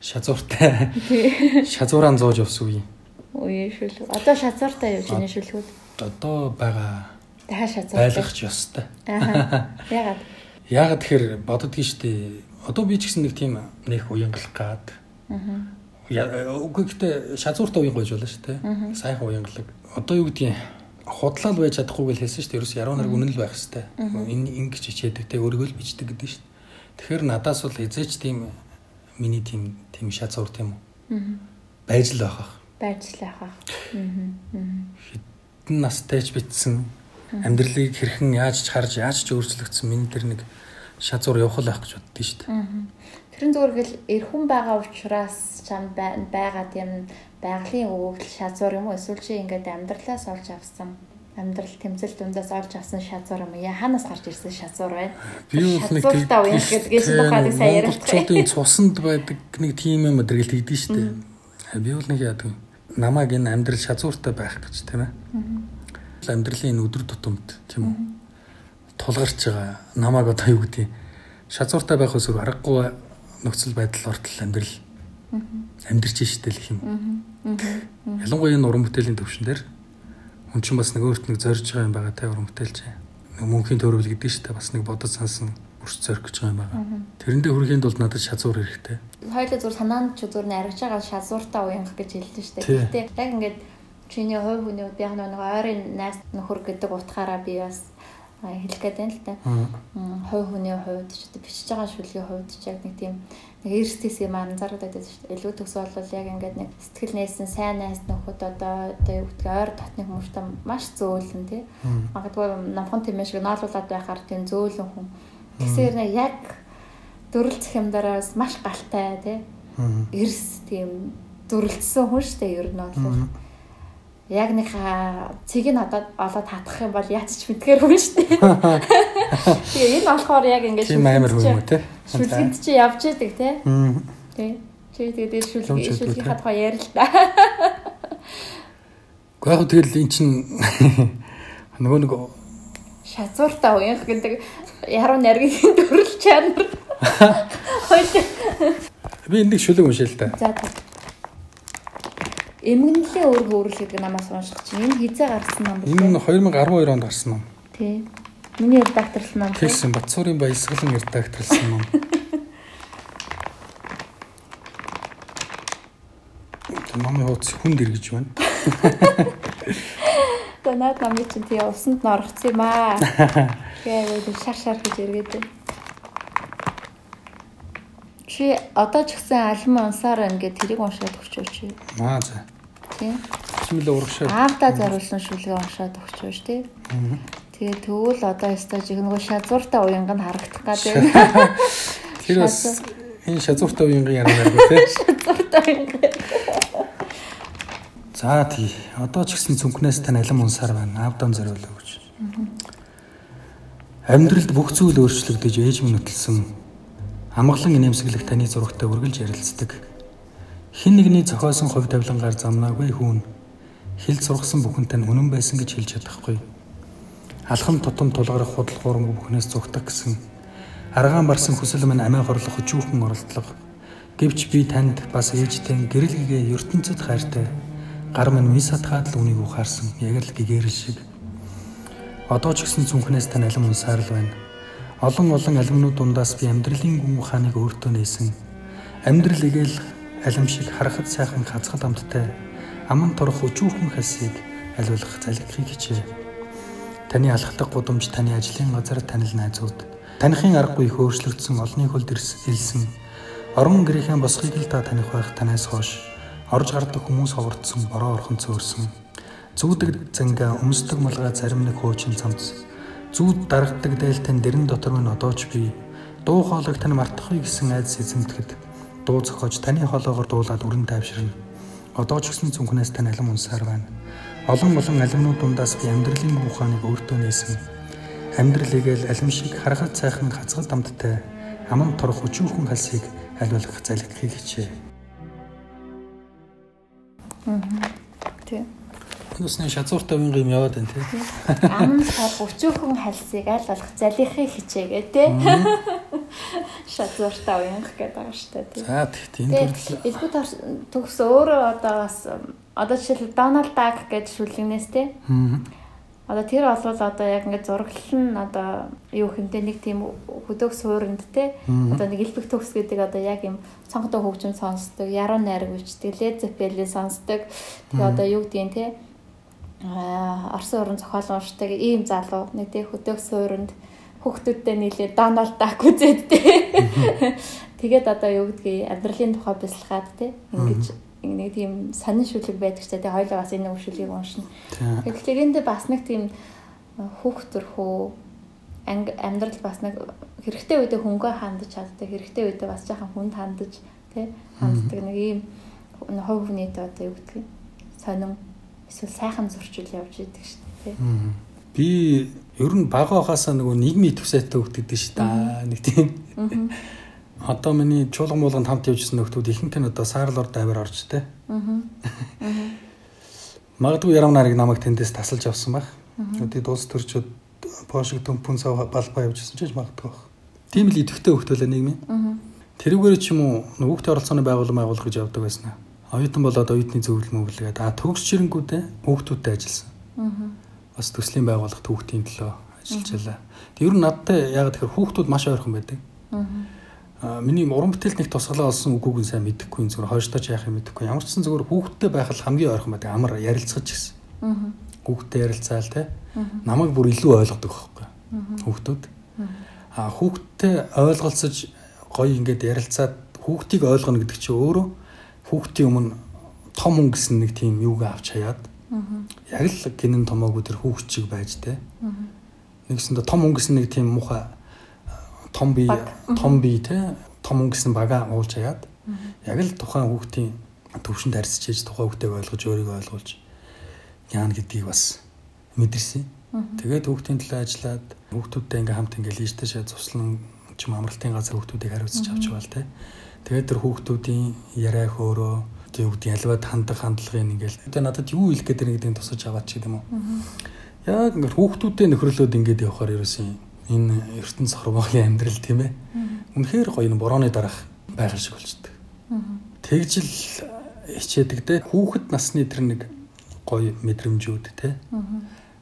шазууртай. Шазуураа зоож явсан үе. Үе шүлэг. Одоо шазууртай явж байна шүлгүүд. Одоо байгаа. Дахиад шазууртай. Байлгах ёстой. Аа. Ягаад? Ягаад тэгэхээр боддгий штэ. Одоо би ч гэсэн нэг тийм нэг уянгалах гад. Аа. Үгүй гэхдээ шазууртай уян гойж болно дээ. Сайхан уянгалаг. Одоо юу гэдгийг худлал байж чадахгүй гэж хэлсэн шүү дээ. Ерөөс яруу нар үнэн л байх хэвээр. Энэ ингэж хичээдэг те өөрийгөө л бичдэг гэдэг шүү дээ. Тэгэхээр надаас бол эзээч тийм миний тийм тийм шат зур тийм үү. Байж л байх. Байж л байх. Хэдэн настайч битсэн амьдралыг хэрхэн яаж ч харж яаж ч өөрчлөгдсөн миний тэр нэг шазуур явах л байх гэж боддөө шүү дээ. Тэрэн зүгээр гэл эрхэн байгаа учраас чам байгаа тийм байгалийн өгөгдөл шазуур юм уу эсвэл чи ингээд амьдралаас олж авсан амьдрал тэмцэл дундаас олж авсан шазуур юм яа ханаас гарч ирсэн шазуур байна. Би бол нэг гэдгээс тухайг сайн яриад байна. цусанд байдаг нэг тийм юм өдрөл тэгдэж штэ. Би бол нэг яадаг намайг энэ амьдрал шазууртай байх гэж тийм ээ. Амьдралын энэ өдөр тутамд тийм үү. Тулгарч байгаа намайг одоо юу гэдэг шазууртай байх ус аргагүй нөхцөл байдал ортол амьдрал амьдрч штэ л юм. Ялангуяа энэ уран бүтээлийн төвшин дээр хүн чинь бас нэг өөрт нэг зорж байгаа юм байгаа те уран бүтээлч. Нэг мөнхийн төрөл гэдэг шүү дээ бас нэг бодож сансан өрс зорих гэж байгаа юм байгаа. Тэрэндээ хүрэхийн тулд надад шазуур хэрэгтэй. Хоёулаа зүр санаанд ч зүр найрагч байгаа шазууртаа уянгах гэж хэлдэг шүү дээ. Гэтэ яг ингээд чиний хувь хүний би яг нэг ойрын найз нөхөр гэдэг утгаараа би бас хэлэх гээд байна л та. Хувь хүний хувьд ч одоо бичиж байгаа шүлгийн хувьд ч яг нэг тийм нэг эрсдэс юм анзаараад байдаг шүү дээ. Илүү төгс бол яг ингээд нэг сэтгэл нээсэн сайн найз нөхөд одоо одоо юу гэдэг ойр татны хүмүүстэй маш зөөлөн тий. Магадгүй намхан тэмээ шиг ноолуулаад байхаар тийм зөөлөн хүн. Тэгсээр нэг яг дөрөлцөх юм дараас маш галтай тий. Эрс тийм дүрлцсэн хүн шүү дээ ер нь бол яг нэг цэгийг одоо олоод татах юм бол яач ч мэдгээр хүн шүү дээ. Тэгээ энэ болохоор яг ингээд тийм амар хүн үү те. Шүлгэнд чи явж идэг те. Тий. Чи тэгээд шүлэг шүлгийн тухай ярил л да. Гэхдээ тэгэл эн чин нөгөө нэг шазууртаа уянх гэдэг яруу наргийн төрөл чанар. Би энийг шүлэг уншил та. За. Эмгэнлийн өөргөө өөрлөг намаас унших чинь энэ хизээ гарсан ном бэ? Энэ нь 2012 онд гарсан ном. Тий. Миний редакторлсан ном. Хэлсэн Батсуурын баясгалан редакторлсан ном. Номын хуудас хүнд иргэж байна. За наад намын чинь тий усанд н оргоц юм аа. Тэгээ шар шар гэж эргээд байна. Чи одоо ч гэсэн алим унсаар ингээд тэрийг уншаад өгчөөч. Аа за. Тий. Чимэлээ урагшаа. Аавда зориулсан шүлгээ уншаад өгчөөч тий. Тэгээ тэгвэл одоо ястаа жигнэго шазууртай уянг нь харагдах гэдэг. Тэр бас энэ шазууртай уянгийн ярианаар тий. Шазууртай уянг. За тий. Одоо ч гэсэн цүнхнээс тань алим унсаар байна. Авдан зориулаа гэж. Амьдралд бүх зүйл өөрчлөгдөж ээж минь нөтөлсөн. Амгалан инээмсэглэх таны зурагтай үргэлж ярилцдаг. Хин нэгний зохиосон хувь тавилангаар замнаагүй хүүн. Хил зургасан бүхэн тань үнэн байсан гэж хэлж чадахгүй. Алхам тутам тулгарах худал хуурмаг бүхнээс зүгтах гэсэн. Аргаан барсан хүсэл минь амиа хорлох өчүүхэн оролдлого. Гэвч би танд бас ээжтэй гэрэл гэгээ ертөнцид хайртай гар минь вис хатгаад л үнийг ухаарсан яг л гэгэрэл шиг. Одоо ч гэсэн зүнхнээс тань алим унсаар л байна. Олон олон алимнууд дундаас би амьдралын гүн ухааныг өөртөө нээсэн. Амьдрал игээл алим шиг харахад сайхан хазгал амттай аман торох өчүүхэн хасыг алиулах залгихыг хичээ. Таны алхдаг гудамж таны ажлын газар танил найзууд танихын аргагүй их өөрчлөгдсөн олонний хөлд ирсэн орон гэрийн босхийг л та таних байх танаас хойш орж гардаг хүмүүс ховордсон бороо орхон цөөрсөн. Зүүдэг занга өмсдөг малгай зарим нэг хуучин цамц. Зүүд дарагдаг дээлтэн дэрэн дотор минь одоо ч би дуу хоолойг тань мартахгүй гэсэн айдас эзэмтгэд дуу зохиож таны хоолоогоор дуулаад өрн тайвширна. Одоо ч гэсэн зүнхнээс тань алим унсаар байна. Олон олон алимнууд дундаас би амьдралын ухааныг өөртөө нээсэн. Амьдралыгээл алим шиг харахад сайхан хацгал дамттай аман торох өчүүхэн халсыг альвалах залхихыг хичээ. Тий. Нүсний шазууртай уянга юм яваад байна тий. Аман сар өчөөхөн хальсыг аль болох залихыг хичээгээ тий. Шазууртай уянга гэдэг байгаа шүү дээ тий. За тийм төрөл. Элбэг төгс өөрөө одоо бас одоо жишээл Дональд Дак гэж шүлгнээс тий. Одоо тэр бол одоо яг ингээд зураглал нь одоо юу хэмтэй нэг тийм хөдөг суурьнд те одоо нэг элбэг төгс гэдэг одоо яг юм цонхтой хөгжим сонсдог, яруу найраг Led Zeppelin сонсдог. Тэгээ одоо юу гэдгийг те аа Орсын уран зохиол уншдаг ийм залуу нэг тийм хөдөг суурьнд хүүхдүүдтэй нийлээ Дональд Дак үзээд те. Тэгээд одоо юу гэдгийг амьдралын тухай бясалгаад те ингэж нэг тийм сонин шүлэг байдаг ч тэгээ хоёлоо бас энэ шүлгийг уншина. Тэгэхээр энд бас нэг тийм хүүхд төрхөө амьдрал бас нэг хэрэгтэй үедээ хөнгөө хандаж чаддаг хэрэгтэй үедээ бас жоохон хүнд хандаж тий ханддаг нэг ийм хувь хүнийд одоо юу гэдгийг сонин эсвэл сайхан зурчил явж идэг шүү дээ тий. Би ер нь бага хахасаа нөгөө нийгмийн төвсөйтэй хөгдөд шүү дээ. Нэг тийм одоо миний чуулган муулганд хамт явжсэн нөхдүүд ихэнх нь одоо саарлор дайвар орж тэ. Аа. Магадгүй ярам нарыг намайг тэндээс тасалж авсан байх. Одоо дуус төрчөд пошиг төмпүн сав балбаа явжсэн ч магадгүй байх. Тийм л идэвхтэй хөвтөлөө нийгмийн. Аа. Тэрүүгээр ч юм уу нөгөөхдийн оролцооны байгууллага байгуулах гэж явдаг байсан. Оюутан болоод оюутны зөвлөл мөвлөгээд а төгс чирэнгүүдээ хүүхдүүдтэй ажилласан. Аа. Бас төслийн байгууллага хүүхдийн төлөө ажиллаж байлаа. Тэг ер нь надтай яг тэгэхээр хүүхдүүд маш ойрхон байдаг. Аа миний уран бүтээлд нэг тусгалаа олсон үгүйг нь сайн мэдэхгүй зүгээр хойштооч яах юм мэдэхгүй ямар ч сан зүгээр хүүхдтэй байх л хамгийн ойрхон байдаг амар ярилцгаж гисэн. Аа. Хүүхдтэй ярилцаал те. Намайг бүр илүү ойлгодог байхгүй. Хүүхдүүд. Аа хүүхдтэй ойлголцож гоё ингээд ярилцаад хүүхдийг ойлгоно гэдэг чинь өөрөө хүүхдийн өмнө том хүн гэсэн нэг тийм юуг авч хаяад яг л гинэн томоогүй тэр хүүхд чиг байж те. Нэгсэндээ том гэсэн нэг тийм муухай том бие том бие те. Том хүн гэсэн бага уулж хаяад яг л тухайн хүүхдийн төвшөнд харьцаж хийж тухайн хүүхдэйг ойлгож өөрийгөө ойлгуулж яана гэдгийг бас мэдэрсэн. Тэгээд хүүхдийн төлөө ажиллаад хүүхдүүдтэй ингээм хамт ингээл ийштэй шаа цуслан ч юм амралтын газар хүүхдүүдийг хариуцж авч байгаа л те. Тэгээд тэр хүүхдүүдийн яриа хөөрөө тэг үгдийн альваад хандах хандлагын ингээл. Одоо надад юу хэлэх гэдэг нэгдийг тусаж аваад ч гэдэм үү. Яг ингээд хүүхдүүдтэй нөхрөлөөд ингээд явахаар ерөөсөн энэ ертөнц хорвоогийн амьдрал тийм ээ. Үнэхээр гоё энэ борооны дараах байгаль шиг болчдөг. Тэгжил хичээдэг те. Хүүхэд насны тэр нэг гоё мэдрэмжүүд те.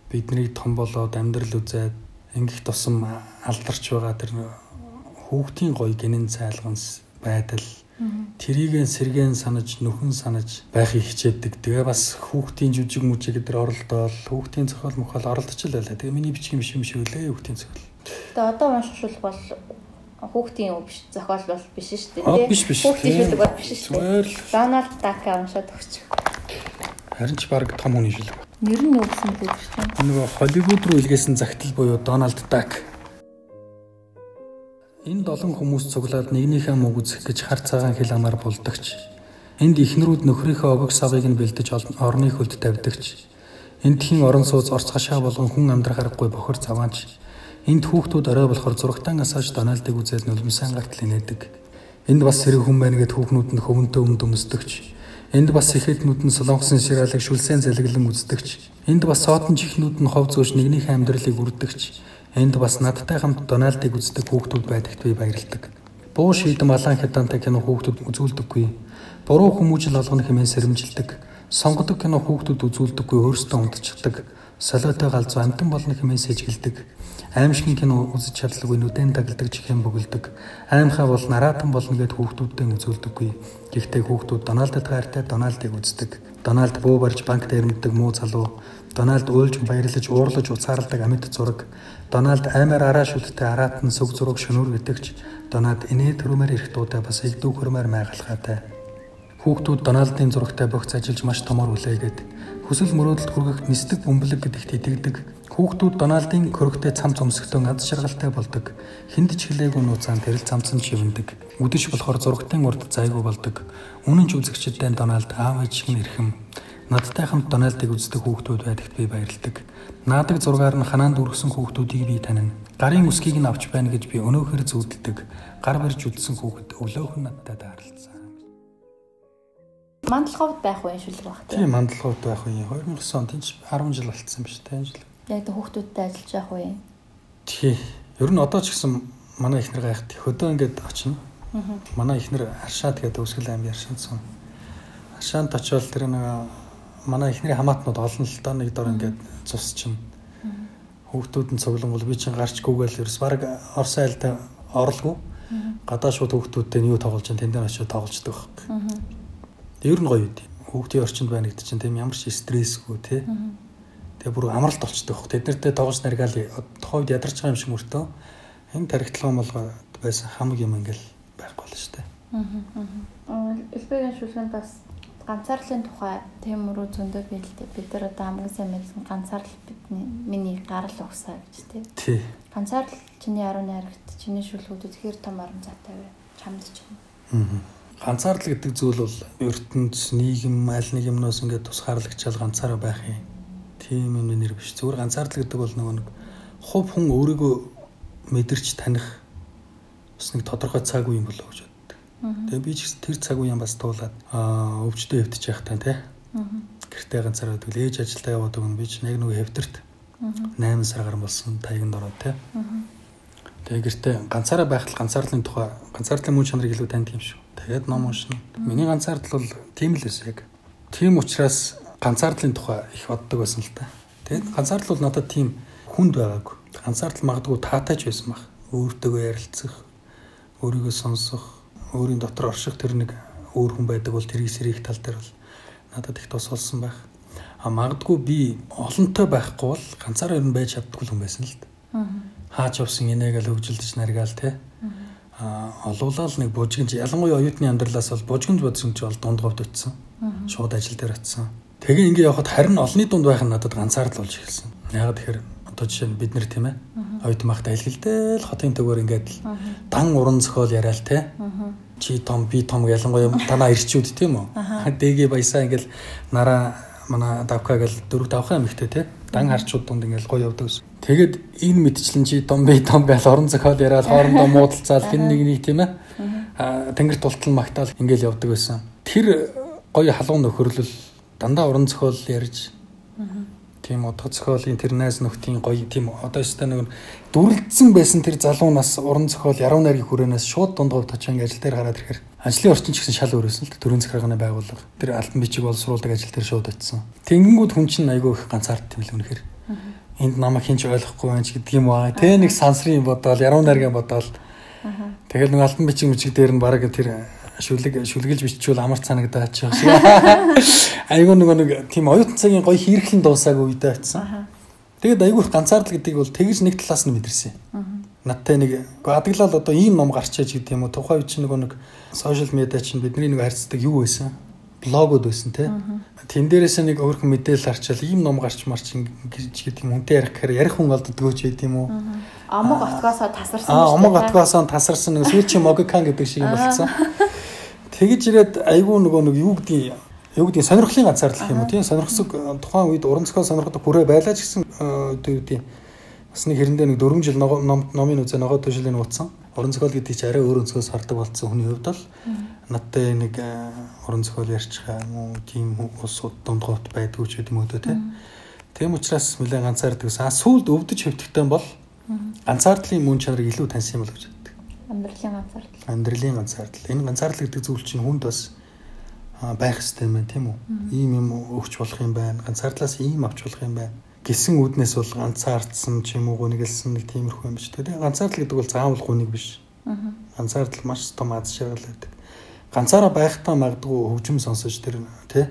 Биднийг том болоод амьдрал үзээд ингэх тусам алдарч байгаа тэр хүүхдийн гоё гинэн цайлганс байдал тэрийг сэргэн санаж нөхөн санаж байхыг хичээдэг. Тэгээ бас хүүхдийн жүжиг мүжиг гэдэр оролдоод хүүхдийн зохиол мөхөл оролдож л байлаа. Тэгээ миний бичих юм шиг юм шиг үлээ хүүхдийн зохиол. Тэгээ одоо уншвал бол хүүхдийн үг биш зохиол бол биш шүү дээ. Аа биш биш. Хүүхдийн шүлэг бол биш шүү дээ. Дональд Дака уншаад өгч. харин ч баг том хүний шүлэг. Нэр нь юу гэсэн үг шүү дээ. Нөгөө Холливуд руу илгээсэн загтал буюу Дональд Дак. Энд олон хүмүүс цуглаад нэгнийхээ мөг үзэх гэж хар цагаан хил амаар булдагч. Энд ихнэрүүд нөхрийнхөө огог савыг нь бэлдэж орны хөлд тавьдагч. Энд хин орон сууц орц хашаа болгон хүн амьдрахарахгүй бохор заваанч. Энд хүүхдүүд орой болохоор зурагтан асааж Дональдыг үзээд нулимсан гартал инээдэг. Энд бас сэрэг хүн байна гэд хүүхнүүд нь хөвөнтөө өмд өмсдөгч. Энд бас ихэднүүд нь солонгосын ширалыг шүлсэн залглан үздэгч. Энд бас сотон чихнүүд нь хов зөөж нэгнийхээ амьдралыг үрдэгч. Энд бас надтай хамт Дональдыг үздэг хүүхдүүд байдагт би баярлдаг. Буу шийдэн малан хятадтай кино хүүхдүүд үзүүлдэггүй. Буруу хүмүүжил олгоно хэмээн сэрэмжилдэг. Сонгодог кино хүүхдүүд үзүүлдэггүй өөрсдөө унтчихдаг. Солиотой галзуу амтан болно хэмээн сэжгэлдэг. Аимшигын кино үзэж чадлагүй нүдэн дагладаг чихэн бөглөдөг. Аймхаа бол нараатан болно гэд хүүхдүүдтэй үзүүлдэггүй. Гэхдээ хүүхдүүд Дональдд гайртай Дональдыг үздэг. Дональд буу барьж банк дээр мэддэг муу залуу. Дональд уйлж баярлаж уурлаж уцаарладаг амьд зураг. Дональд аймаар араа шүттэй араат нь сүг зураг шөнөөр гэдэгч. Дональд инээ төрөмөр ирэх дуутай бас игдүү хөрмөр майгалхаатай. Хүүхдүүд Дональдын зурагтай богц ажиллаж маш томор үлээгээд хүсэл мөрөөдөлд хүргэх нисдэг бөмбөлөг гэдэгт итгэдэг. Хүүхдүүд Дональдын хөрөгтэй цам цомсгтон аз жаргалтай болдог. Хинд ч хэлээгүй нууцаан тэрэл цамцсан шивэндэг. Үдэш болохоор зурагтын урд зайгүй болдог. Үнэн ч үзэгчдээ Дональд аав ээж шиг нэрхэм. Надтай хамт Дональдыг үздэг хүүхдүүд байдагт би баярлдаг. Наадаг зургаар нь ханаанд үргэсэн хүүхдүүдийг би танина. Гарын үсгийг нь авч байна гэж би өнөөхөр зүуддэг. Гар барьж үдсэн хүүхэд өглөөхөн надтай таарлцсан. Мандалховд байх уу энэ шүлэг баг тийм. Мандалгууд байх үе 2009 онд энэ 10 жил болцсон биш тийм жил. Яг тэ хүүхдүүдтэй ажиллаж явах уу. Тий. Ер нь одоо ч гэсэн манай ихнэр гайхт хөдөө ингээд очино. Манай ихнэр Аршаад гэдэг Өсгөл аймгийн Аршаанд сум. Аршаанд очивол тэр нэг манай ихнэрийн хамаатнууд олон л доо нэг дор ингээд цус чинь. Хүүхдүүд нь цуглан бол би чинь гарч гүгээл ерөөс баг Орос айлтай орлого. Гадаа шууд хүүхдүүдтэй нь юу тоглож чинь тэндээ очиод тоглождог байхгүй. Ер нь гоё үү. Хүүхдийн орчинд байна гэдэг чинь тийм ямар ч стрессгүй тий. Тэгээ бүр амралт болчдөг хөх. Тэд нартэй тоглож наргаал тухайд ядарч байгаа юм шиг мөртөө энэ тархитлогоо молгоо байсан хамаг юм ингээл байхгүй болно шүү дээ. Аа. Элбэгийн шүлгэнд бас ганцаарлын тухай мөрөө зөндөө байлээ. Бид нар одоо хамгийн сайн мэдсэн ганцаарл бидний миний гарал угсаа гэж тийм. Тий. Ганцаарл чиний 10 найрагт чиний шүлгүүд үнэхээр том орон зайтай бай. Чамд ч юм. Аа. Ганцаарл гэдэг зүйл бол ертөнц нийгэм аль нэг юмнаас ингээд тусгаарлагчаал ганцаараа байх юм. Тийм юм нэр биш. Зүгээр ганцаарл гэдэг бол нөгөө нэг хувь хүн өөрийгөө мэдэрч таних бас нэг тодорхой цаг үе юм болоо гэж. Тэгээ би ч гэсэн тэр цаг үеийн бас туулаад аа өвчтөе хөвтөж явах тань те. Гэртээ ганцаараа байдаг. Ээж ажилдаа яваад өгнө. Би ч яг нөгөө хэвтэрт 8 сар гарсан болсон таяганд ороод те. Тэгээ гэртээ ганцаараа байхад ганцаарлын тухай ганцаарлын мөн чанарыг илүү таньдаг юм шүү. Тэгээд ном уншина. Миний ганцаардл бол тийм л байсан яг. Тийм учраас ганцаарлын тухай их боддог байсан л та. Тэгээд ганцаардл бол надад тийм хүнд байгаагүй. Ганцаардл магадгүй таатай ч байсан баг. Өөртөөгөө ярилцах, өөрийгөө сонсох, өөрийн дотор орших тэр нэг өөр хүн байдаг бол тэр эсрэг тал дээр бол надад их тус болсон байх. А магадгүй би олонтой байхгүй бол ганцаараа нь байж чаддгүй хүн байсан л та. Хаач явсан инээгээл хөвжөлдөж наргаал те. А олуулаад нэг бужигч ялангуяа оюутны амьдралаас бол бужигч бодсон ч бол дунд говд очсон. Шууд ажил дээр очсон. Тэгээ ингээ явхад харин олонний дунд байх нь надад ганцаардл болж эхэлсэн. Яг тэгэхээр одоо жишээ нь бид нэр тийм ээ. Оюутан махта илгэлдэл хотын төгөөр ингээд л дан уран зохиол яриад те. Чи том би том ялангуяа танаа ирчүүд тийм үү. Дэгээ баясаа ингээл нараа манай давка гэл дөрөв давхаа эмхтэй те. Дан харчууд дунд ингээл гоё явдаг ус. Тэгээд энэ мэдчлэн чи том би том гэл орон зохиол яриад хоорондоо муудалцаал хин нэг нэг тийм ээ. Тэнгэр тултал магтаал ингээл явдаг байсан. Тэр гоё халуун нөхөрлөл дандаа уран зохиол ярьж тийм утга зохиолын тэр найз нөхдийн гоё тийм одоо өстой нэг дүрлэлцсэн байсан тэр залуунаас уран зохиол яруу найргийн хүрээнээс шууд дунд говь точоо ажил дээр гараад ирэхээр ажлын орчин ч гэсэн шал өөрөөсөн л төрийн захиргааны байгууллага. Тэр альбан бичиг боловсруулдаг ажил дээр шууд очсон. Тэнгингүүд хүн чинь айгүй их ганцаард тийм л үнэхээр. Энд намайг хинч ойлгохгүй байна ч гэдэг юм аа. Тэ нэг сансрын бодоол, яруу найргийн бодоол. Тэгэл нэг альбан бичиг мичиг дээр нь бараг тэр шүлэг шүлгэлж биччихвэл амар цанагдаад ч шиг. Айгүй нөгөө нэг тийм оюутан цагийн гоё хийрхлэн дуусаагүй үедээ очсон. Тэгэд айгүй их ганцаардл гэдгийг бол тэгж нэг талаас нь мэдэрсэн. Надтай нэг адаглал одоо ийм ном гарчаач гэдэг юм уу. Тухайн чинь нөгөө нэг сошиал медиа чинь бидний нэг харьцдаг юу байсан? блогууд байсан тий. Тэн дээрээс нэг өөрхөн мэдээлэл харчаал ийм ном гарч марч гэж гэдэг юм үнтэй ярих гэхээр ярих хүн олддгоо ч гэдэг юм уу. Омог отгоосоо тасарсан. Аа омог отгоосоо тасарсан нэг сүүлчийн могикан гэдэг шиг юм болцсон. Тэгэж ирээд айгүй нөгөө нэг юу гэдгийг юу гэдгийг сонирхлын ганцаарлах юм уу тийм сонирхсог тухайн үед уран зохиол сонирхдаг хүрээ байлаа ч гэсэн юу гэдгийг бас нэг хэрэндээ нэг 4 жил номын үзээ ногоо төшлийн нууцсан. Уран зохиол гэдэг чинь арай өөр өнцгөөс хардаг болсон хүний хувьд бол надтай нэг уран зохиол ярьчихаа юм уу тийм улс дунд говт байдгүй ч гэдэг юм уу тийм. Тийм учраас нэлээд ганцаардаг. А сүлд өвдөж хөвтөгтэй бол ганцаардлын мөн чанарыг илүү таньсан юм бол гэж Амьдралын ганцаардал. Амьдралын ганцаардал. Энэ ганцаардал гэдэг зүйл чинь хүнд бас байх хэрэгтэй юм байна тийм үү? Ийм юм өгч болох юм байна. Ганцаардлаас ийм авч болох юм байна. Гисэн үднээс бол ганцаардсан ч юм уу гүнэгэлсэн нэг тиймэрхүү юм биш үү? Ганцаардал гэдэг бол заавал гүнийг биш. Ганцаардал маш том аз жаргал байдаг. Ганцаараа байхдаа магадгүй хөгжим сонсож тэр тий?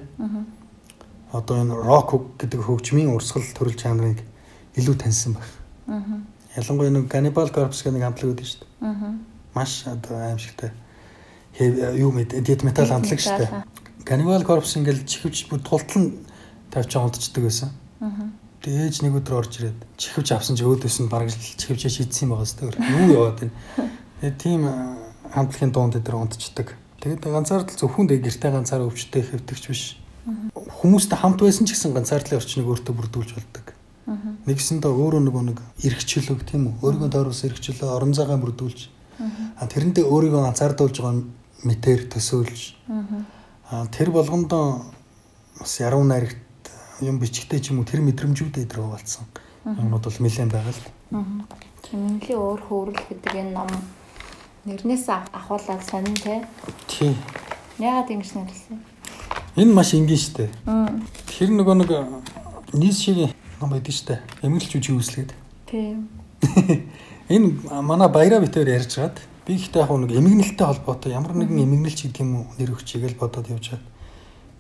Одоо энэ рок гэдэг хөгжмийн урсгал төрөл жанрыг илүү таньсан байх. Ялангуяа нэг Cannibal Corpse гэх нэг хамтлаг үүдэн шүү дээ. Аа. Маш одоо аимшигтай юу мэд дэд метал хамтлаг шүү дээ. Cannibal Corpse ингээл чихвч бүр тултал тавьж унтцдаг байсан. Аа. Тэгээ ээж нэг өдөр орж ирээд чихвч авсан ч өөдөөс нь бараг чихвчээ шийдсэн юм байгаа сте. Юу яваад байна. Тэгээ тийм хамтлагийн дунд дээр унтцдаг. Тэгээд ганцаардл зөвхөн дэ гэртээ ганцаар өвчтэй хэвтэгч биш. Хүмүүстэй хамт байсан ч гэсэн ганцаардлын орчныг өөртөө бүрдүүлж болдог. Нэгсэндээ өөрөө нөгөө нэг эргчлөг тийм үү? Өөрийгөө тойроос эргчлөө орон зайгаа бүрдүүлж. А тэрэндээ өөрийгөө анзаардуулж байгаа мэтэр төсөөлж. А тэр болгондоо бас яруу найрагт юм бичгтэй ч юм уу тэр мэдрэмжүүдээ идэр хуваалцсан. Юмнууд бол нэлээд байгаа л. Тэмнэлийн өөр хөврөл гэдэг энэ ном нэрнээс ахуулаад сонин те. Тий. Яагаад ингэж нэрлсэн? Энэ маш энгийн штэ. Тэр нөгөө нэг нийс шиг ном байдаг штэ. Эмгэлч үжиг үүслгээд. Тийм. Энэ манай баяраа битээр ярьж хаад би ихтэй яг нэг эмгэнэлтэй холбоотой ямар нэгэн эмгэнэлч гэдэг юм уу нэр өгчийгээл бодоод явж хаад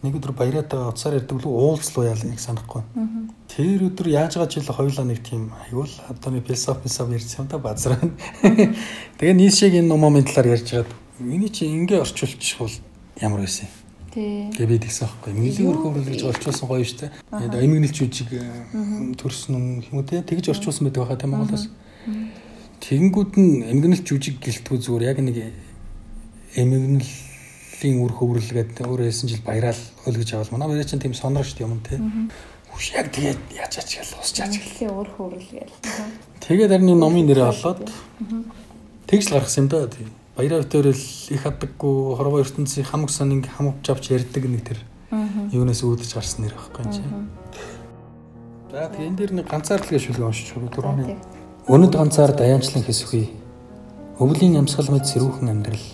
нэг өдөр баяраатаа уцаар ярьдаг л уулзлуу яа нэг санахгүй. Тэр өдөр яаж байгаа ч ил хоёулаа нэг тийм аюул одоо нэг философи философи ярьсан да базраа. Тэгээ нийшиг энэ номын талаар ярьж хаад миний чи ингээ орчуулчих бол ямар байсан юм. Тэгээ би тэгсэн байхгүй. Мөлийн өрх хөрөл гэж орчуулсан гоё штэ. Эмгэнэлч үжиг төрсөн юм уу те тэгж орчуулсан байдаг хаа те Монголоос. Тэгэнгүүт нь эмгэнэлч үжиг гэлтгүй зүгээр яг нэг эмгэнэлийн үр хөврөл гэдэг өөр хэлсэн жил баяраал өлгөж авал манай баяраа чинь тийм сонор штэ юм те. Хүш яг тэгээд яаж аач гэл усчаач гэл. Эмгэнэлийн үр хөврөл гээл. Тэгээд харин номын нэрээ олоод тэгж л гаргасан юм да тийм баяраа битэрэл их хадаггүй хорвоо ертөнцийн хамаг сонинг хамгаж авч ярьдаг нэг тэр юунаас үүдэж гарсан нэр байхгүй юм чи. За тэгээ энэ дэр нэг ганцаардлагын шүлэг уншиж байгаа дөрөвний. Өнөд ганцаар даяанчлан хэсвхий. Өвлийн амьсгал мэд сэрүүхэн амьдрал.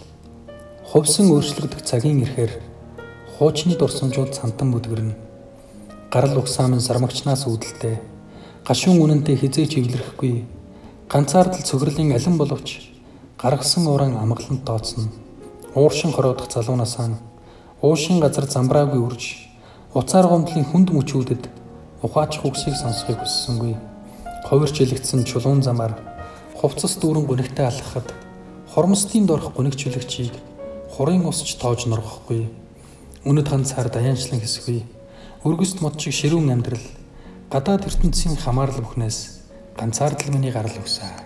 Хувьсан өөрчлөгдөх цагийн ирэхээр хуучны дурсамжууд цантан бүдгэрнэ. Гарал угсаамын сармагчнаас үүдэлтэй. Гашуун үнэнтэй хизээч эвлэрэхгүй. Ганцаардл цогролын алин боловч гаргасан уран амгаланд дооцно. Ууршин хороодох залуунасаа уушин газар замбраагүй үрж уцаар гомдлын хүнд мөчүүдэд ухаач хүгсийг сонсохыг хүссэнгүй. Ховирч илэгдсэн чулуун замаар хувцас дүүрэн гүнэгтэй алхахад хормостын дорх гүнэгчлэгчийг хурын усч тоож норгохгүй. Үнэт ганцаар даяанчлан хэсгүй. Өргөст мод шиг ширүүн амьдрал гадаад ертөнцийн хамаарал бүхнээс ганцаардл миний гарал өгсөө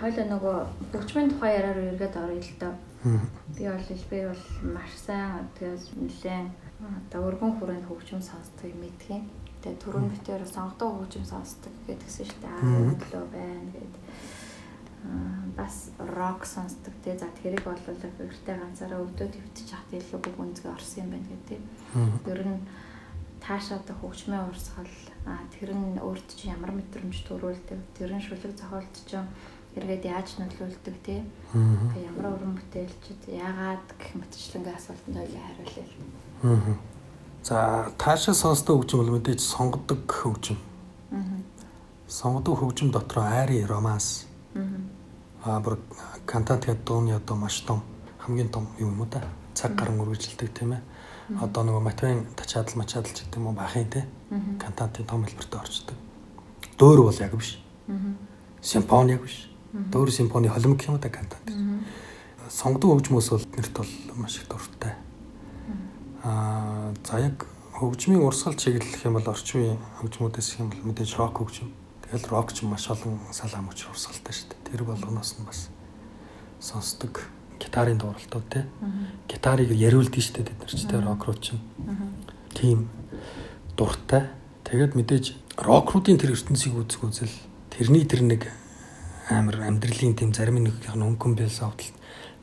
хойлоо нөгөө хөгжмийн тухай яраар эргээд орё л доо. Би бол би бол маш сайн тэгээс нэлээд одоо өргөн хүрээнд хөгжим сонсдог мэдхий. Тэгээ түрүүн битээр сонгодог хөгжим сонсдог гэдгсэн шүү дээ. Аа өглөө байна гэд. бас рок сонсдог те за тэрийг бол гэртээ ганцаараа өвдөө твтчих хат илүү бүх үнцгээ орсон юм байна гэдэг. Ер нь таашаадаг хөгжмийн урсгал тэр нь өөрт чинь ямар мэдрэмж төрүүлдэг тэр нь шүлэг зохиолт чинь эргээд яаж нөлөөлдөг. Аа. Ямар уран бүтээлчд яагаад гэх мэтчлэнгийн асуултанд хоёулаа хариулъя. За таашаа сонсдог хөгжим бол мэдээж сонгодог хөгжим. Сонгодог хөгжим дотор айри романс. Аа. Бүр кантат гэдэг дууны одоо маш том хамгийн том юм уу да. Цаг гарan үргэлжилдэг тийм ээ. Одоо нөгөө матвын тачаадал мачаадал ч гэдэг юм уу бахын те. Кантатын том хэлбэрт орчдөг. Дөөр бол яг биш. Симфони яг биш. Дөөр симфони холимог юм да кантат. Сонгодог хөгжмөөс бол нэрт бол маш их дуртай. Аа за яг хөгжмийн урсгал чиглэх юм бол үеийн хөгжмүүдээс юм бол мэдээж рок хөгжим. Тэгэл рок ч маш олон салаа мөч урсгалтай шүү дээ. Тэр болгоноос нь бас сонсдог гитарын дууралтууд те. Гитарыг яриулдаг шүү дээ бид нар ч те рок руу чинь. Тийм дуртай. Тэгээд мэдээж рокруудын тэр ертөнцийг үзэх үзэл тэрний тэр нэг амар амьдралын тийм зарим нэг хөнгөн философи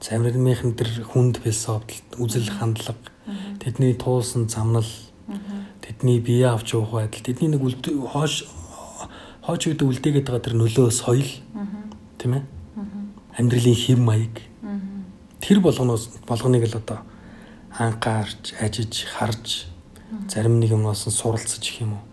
заримынх нь тэр хүнд философи үзэл хандлага тэдний туулсан замнал тэдний бие авч явах байдал тэдний нэг хоош хооч үед үлдээгээд байгаа тэр нөлөө соёл тийм ээ? Амьдралын хэм маяг. Тэр болгоноос болгоныг л одоо анхаарч ажиж харж зарим нэг юмнаас нь суралцж их юм уу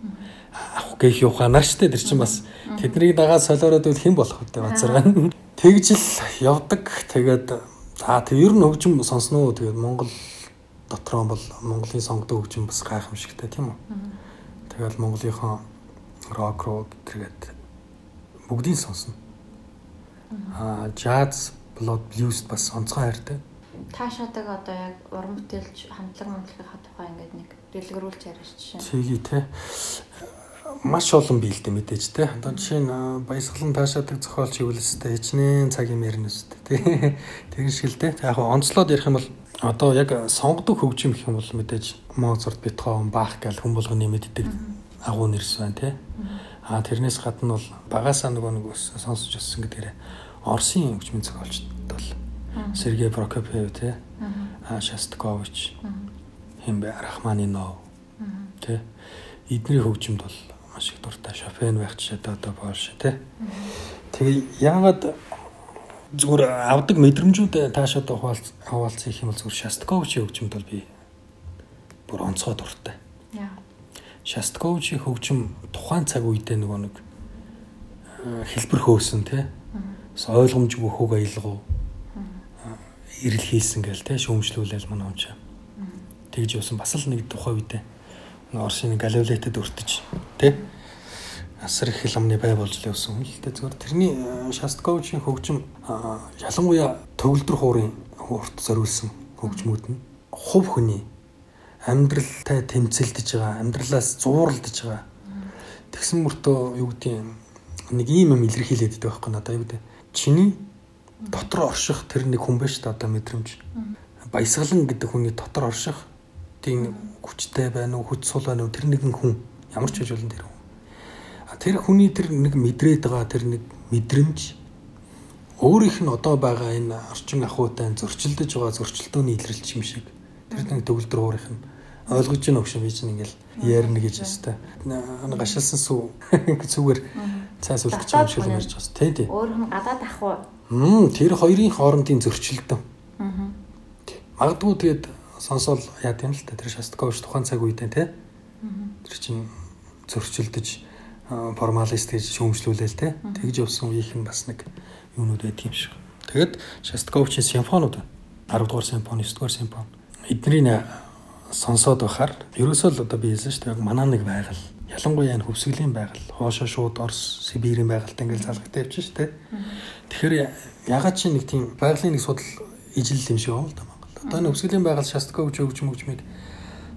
авах гэх яваханаар штэ тэр чинь бас тэднийг дагаад солиороод үл хэн болох вэ бацаргаа тэгж л явдаг. Тэгээд за тэг ер нь хөгжим сонсноо. Тэгээд Монгол дотроо бол Монголын сонгодог хөгжим бас гайхамшигтай тийм үү? Тэгэл Монголынхон рок руу тэгээд бүгдийг сонсно. Аа jazz blood blues бас онцгой хайртай. Таашаадаг одоо яг уран бүтээлч хамтлаг мамтлагийнхаа тухай ингээд нэг дэлгэрүүлж яриач жишээ. Тэгий те. Маш олон биелдэ мэдээж те. Одоо жишээ нь баясгалан таашаадаг зохиолч хэвлэстэй хичнээн цаг юм ярина үстэй те. Тэгэн шиг л те. Яг онцлоод ярих юм бол одоо яг сонгодог хөгжим гэх юм бол мэдээж Моцарт, Бетховен, Бах гэл хүн болгоны мэддэг агуу нэрс байна те. А тэрнээс гадна бол багасаа нөгөө нэг сонсож өссөн гэдгээр Оросын хөгжмийн зохиолчд бол Сергей Прокопьев те. А Шостакович. Хэмбэ Рахманинов. Тэ. Эдний хөгжимд бол маш их дуртай. Шопен байх ч одоо Польш тэ. Тэгээ яагаад зүгээр авдаг мэдрэмжүүд таашаад хаваалц хаваалцах юм бол зүгээр Шостаковичийн хөгжимд бол би бүр онцгой дуртай. Яа. Шостаковичийн хөгжим тухайн цаг үедээ нөгөө нэг хэлбэр хөөсөн тий. Ойлгомжгүй хөг аялгав ирэл хийсэн гээл те шүүмжлүүлэл манай он ч. Тэгж явсан бас л нэг тухай үедээ Орсын Галилетэд өртөж те асар их хламны бай болж л явсан. Гэхдээ зүгээр тэрний Шастковичийн хөгжим ялангуяа төгөлдөр хуурын хуурт зориулсан хөгжмүүд нь хувь хүний амьдралтай тэмцэлдэж байгаа, амьдралаас зууралдаж байгаа. Тэгсэн мөртөө юу гэдэг нэг ийм юм илэрхийлээд байдаг байхгүй надад юу гэдэг чиний дотор орших тэр нэг хүн байж та одоо мэдрэмж. Баясгалан гэдэг хүний дотор орших тийм хүчтэй байна уу, хүч сул байна уу тэр нэгэн хүн ямар ч хажуулан тэр хүн. А тэр хүний тэр нэг мэдрээд байгаа тэр нэг мэдрэмж өөрийнх нь одоо байгаа энэ орчин ахуйтай зөрчилдөж байгаа зөрчилдөөний илрэлч юм шиг. Тэр нэг төгөлдөр уурих нь ойлгож байна өгшин би чинь ингээл ярина гэж өстэй. Гашилсан сүү зүгээр цаас үлдчих юм шиг ярьж байгаа. Тэ тий. Өөрөөр нь гадаад ахуй Мм тэр хоёрын хоорондын зөрчилдөн. Аа. Магадгүй тэгээд сонсоол яа тийм л та тэр Шостакович тухайн цаг үедээ те. Тэр чинь зөрчилдөж формалист гэж шүүмжлүүлээл те. Тэгж явсан үеийнх нь бас нэг юунууд байдаг юм шиг. Тэгээд Шостаковичийн симфонууд 10 дугаар симфони, 9 дугаар симфони эднийг сонсоод байхаар ерөөсөө л одоо би хэлсэн шүү дээ. Манаа нэг байгаль ялангуяа энэ хөвсгөлийн байгаль хоошоо шууд Орос, Сибирийн байгальтай ингээл явчих шүү дээ. Тэгэхээр ягаад чи нэг тийм байгалийн нэг судал ижил юм шиг байна л да. Одоо энэ хөвсгөлийн байгаль Шасткович өгч мөгжмийг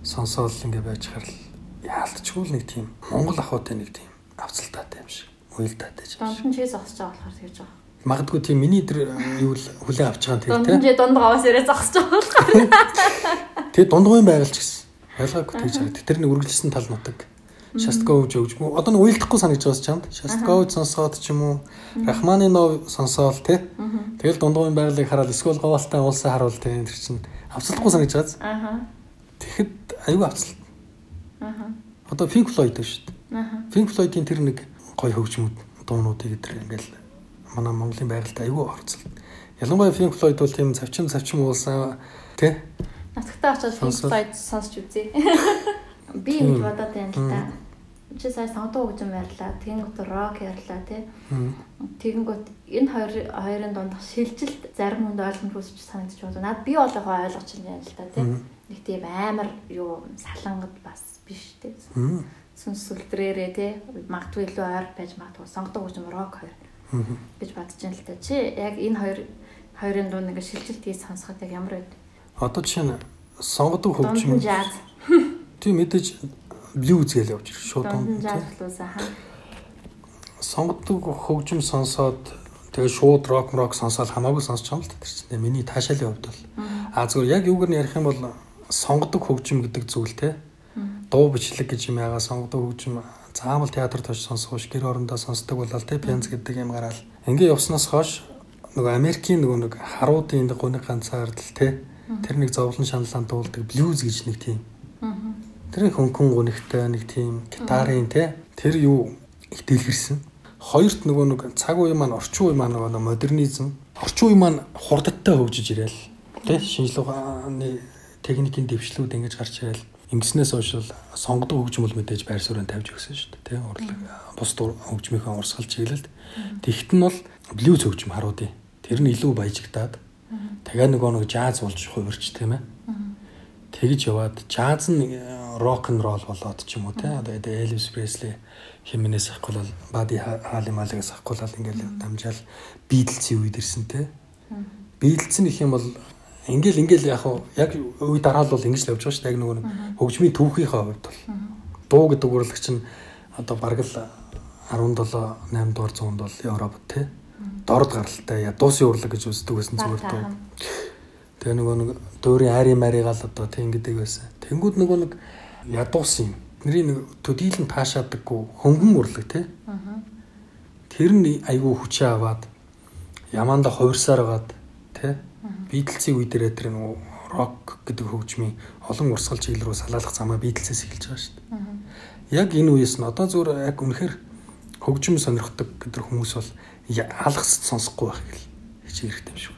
сонсоол ингээ байж хаар яалтчгүй л нэг тийм Монгол ахуйтай нэг тийм авцалтаатай юм шиг уйлдаатай ч чи зогсож байгаа болохоор тэгж байгаа. Магадгүй тийм миний тэр юу л хүлээн авч байгаа юм тийм чи дунд гаваас ирээ зогсож байгаа болохоор. Тэгээ дундгойн байгаль ч гэсэн. Ялгаагүй тэгж хараад тэр нэг үргэлжлсэн тал нутаг Шасткович өгч мө одоо н уйлдахгүй санагдаж байгаа чамд Шасткович сонсоод ч юм уу Рахманинов сонсоол тий Тэгэл дундгойн байгалыг хараад эсвэл говалтаа уулсаа харуул тий тэр чинь авцалдахгүй санагдаж байгаа. Аха. Тэгэхэд аюу авцалт. Аха. Одоо Pink Floyd шүү дээ. Аха. Pink Floyd-ийн тэр нэг гоё хөгжмүүд дуунуудыг тэр ингээл манай Монголын байгальд аюул орцол. Ялангуяа Pink Floyd бол тийм завчин завчин уулсан тий. Нацгтаа очоод Pink Floyd сонсч үзье. Би юм бодоод байна л да. Чи сая сонгодог хөгжим ярьлаа. Тэгэнгүүт рок ярьлаа тий. Тэгэнгүүт энэ хоёр хоёрын дунд шилжилт зарим хүнд ойлгомжгүй санагдчих байна. Наад би бол яг ойлгож байна л да тий. Нэг тийм амар юу салангад бас биш тий. Сүнс сүлдрээрээ тий. Магадгүй илүү ойр байж магадгүй сонгодог хөгжим рок хоёр гэж бодож байна л да. Чи яг энэ хоёр хоёрын дунд ингээ шилжилт хийж сонсоход яг ямар байд? Одоо жишээ нь сонгодог хөгжим. Тийм мэдээж блюз гэж явж ирэх шууд Дунд нь дунд. жаз тий. луусаа хаа. Сонгодог хөгжим сонсоод тэгээ шууд рок рок сонсоод хамаагүй сонсч байгаа юм л тэр чинь. Миний таашаалын хувьд бол. А зүгээр яг юугаар нь ярих юм бол сонгодог хөгжим гэдэг зүйл те. Дуу бичлэг гэж юм яага сонгодог хөгжим заамал театрт очиж сонсох биш гэр орондоо сонсдог болол те пянз гэдэг юм гараал. Ингээ явснаас хойш нөгөө Америкийн нөгөө нэг харуудын гуны ганцаар л те. Тэр нэг зовлон шаналлаан дуулдаг блюз гэж нэг тийм. Тэр хөнгөн гунигтай нэг тийм гитарын те. Тэр юу их дэлгэрсэн. Хоёрт нөгөө нэг цаг үе маань орчин үе маань нөгөө модернизм. Орчин үе маань хурдтай хөгжиж ирээл. Тий шинжлэх ухааны техникийн дэвшлүүд ингэж гарч ирээл. Ингэснээс хойш л сонгодог хөгжим бол мэдээж байр суурь тавьж өгсөн шүү дээ тий урлаг бус хөгжмийнхөө урсгал чиглэлд тэгт нь бол блюз хөгжим харуудын тэр нь илүү баяжигдаад. Тэгээ нөгөө нэг жаз болж хувирч тийм ээ тэгж яваад жаз нь рок н рол болоод ч юм уу те одоо Элвис Пресли химнээс ахгүй бол Бади Хаали Малагаас ахгүй бол ингээл дамжаал Битлсийн үед ирсэн те нь их юм бол ингээл ингээл яг хуу яг үе дараал бол ингэж л явж байгаа шүү дээ яг нөгөө хөгжмийн түүхийнхээ хувьд бол. Дуу гэдэг урлагч нь одоо бараг л 17 8 дугаар зуунд бол Европ те дорд гаралтай ядуусын урлаг гэж үздэг байсан зүгээр дуу Тэгээ нөгөө нэг дуурийн ари маригаал одоо тийм гэдэг байсан. Тэнгүүд нөгөө нэг ядуусан юм. Тэрний нэг төдийлэн таашаадаггүй хөнгөн урлаг тий. Тэр нь айгүй хүчээ аваад ямаанда хувирсаар гаад тий. Битлцийн үе дээрээ тэр нөгөө рок гэдэг хөгжмийн олон урсгал чиглэл рүү салаалах замаа битлцээс эхэлж байгаа шүү дээ. Яг энэ үеэс нь одоо зүгээр яг үнэхээр хөгжим сонирхдаг гэдэг хүмүүс бол алгасд сонсохгүй байх гэл хичээх хэрэгтэй юм шиг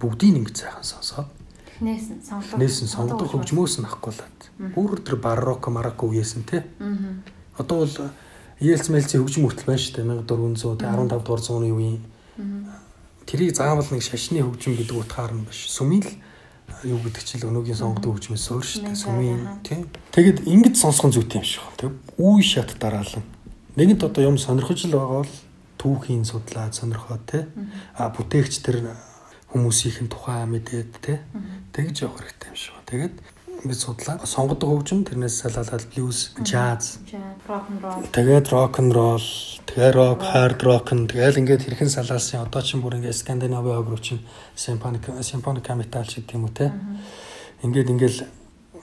бүгдийг ингэж сайхан сонсоод Эхнээс нь сонгодог. нээсэн сонгодог хөгжмөөс нь ахгүй лаад. Бүр тэр барокко марокко үеэс нь те. Одоо бол Иелц мэлцийн хөгжим хүртэл байна шүү дээ 1400 те 15 дугаар зууны үеийн. Тэрийг заавал нэг шашны хөгжим гэдэг утгаар нь биш. Сүмийн л юу гэдэг чил өнөөгийн сонгодог хөгжмөөс өөр шүү дээ. Сүмийн тийм. Тэгэд ингэж сонсох нь зүйтэй юм шиг. Тэг үе шат дараалан. Нэгэнт одоо юм сонирхож л байгаа бол түүхийн судлаад сонирхоод те. А бүтээгч тэр хүмүүсийн тухай мэдээд те. Тэгж явах хэрэгтэй юм шиг. Тэгээд ингэж судлаад сонгодог хөгжим тэрнээс салаалал блюз, жаз, рок н рол. тэгээд рок н рол, тэгээ рок, хард рок н тэгэл ингээд хэрхэн салаалсан одоо ч бүр ингээд скандинави огруу чинь симфоник симфоника метал ч гэдэг юм уу те. Ингээд ингээл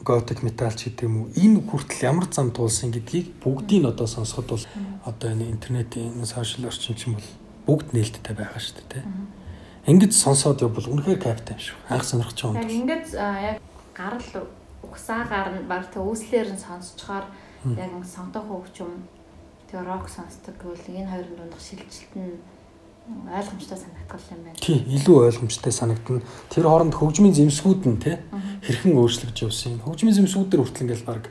готик метал ч гэдэг юм уу энэ хүртэл ямар зам туулсан гэдгийг бүгдийг нь одоо сонсоход бол одоо энэ интернетийн сошиал орчин ч юм бол бүгд нээлттэй байгаа шүү дээ те. Ингээд сонсоод явбал үнэхээр капитан шүү. Анх сонирхож байгаа юм. ингээд яг гарал угсаагаар нь баг тэ үүслэр нь сонсчоор яг сонгодог хөгжим тэгээ рок сонсдог гэвэл энэ хоёрын дундах шилжилт нь ойлгомжтой санагдах юм байна. Тий, илүү ойлгомжтой санагдана. Тэр хооронд хөгжмийн зэмсгүүд нь те хэрхэн өөрчлөгдөж явсан юм. Хөгжмийн зэмсгүүд дээр хүртэл ингээл баг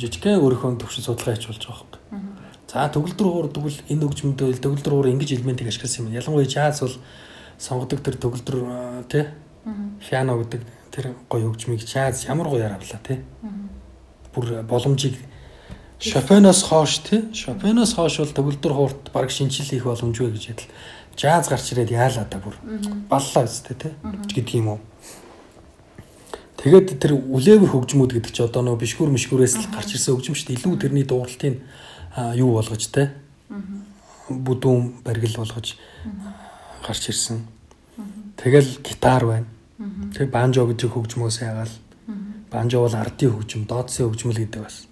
жижигхэн өөрийнхөө төвшин судалгаа хийж болж байгаа юм. За төгөлдөр хуур тэгвэл энэ хөгжмөдөө төгөлдөр хуур ингэж элементийг ашигласан юм. Ялангуяа жаз бол сонгодог тэр төгөлдөр те? Пиано гэдэг тэр гоё хөгжмийг жаз ямар гоёар авлаа те. Бүр боломжийг Шопеноос хойш тий Шопеноос хойш бол төгөлдөр хуурт баг шинжил хийх боломжгүй гэж ядал. Жаз гарч ирээд яалаа та бүр. Баллаа үстэй тий гэдэг юм уу? Тэгээд тэр үлээвэр хөгжмүүд гэдэг чи одоо нөө бишгүр мишгүрээс л гарч ирсэн хөгжим шүү дээ. Илүү тэрний дуурлтыг аа, юу болгож те? Бүдүүн баргил болгож гарч ирсэн. Тэгэл гитар байна. Тэг банжо гэж хөгжмөөс ягаал. Банжо бол ардын хөгжим дооцсын хөгжмөл гэдэг бас.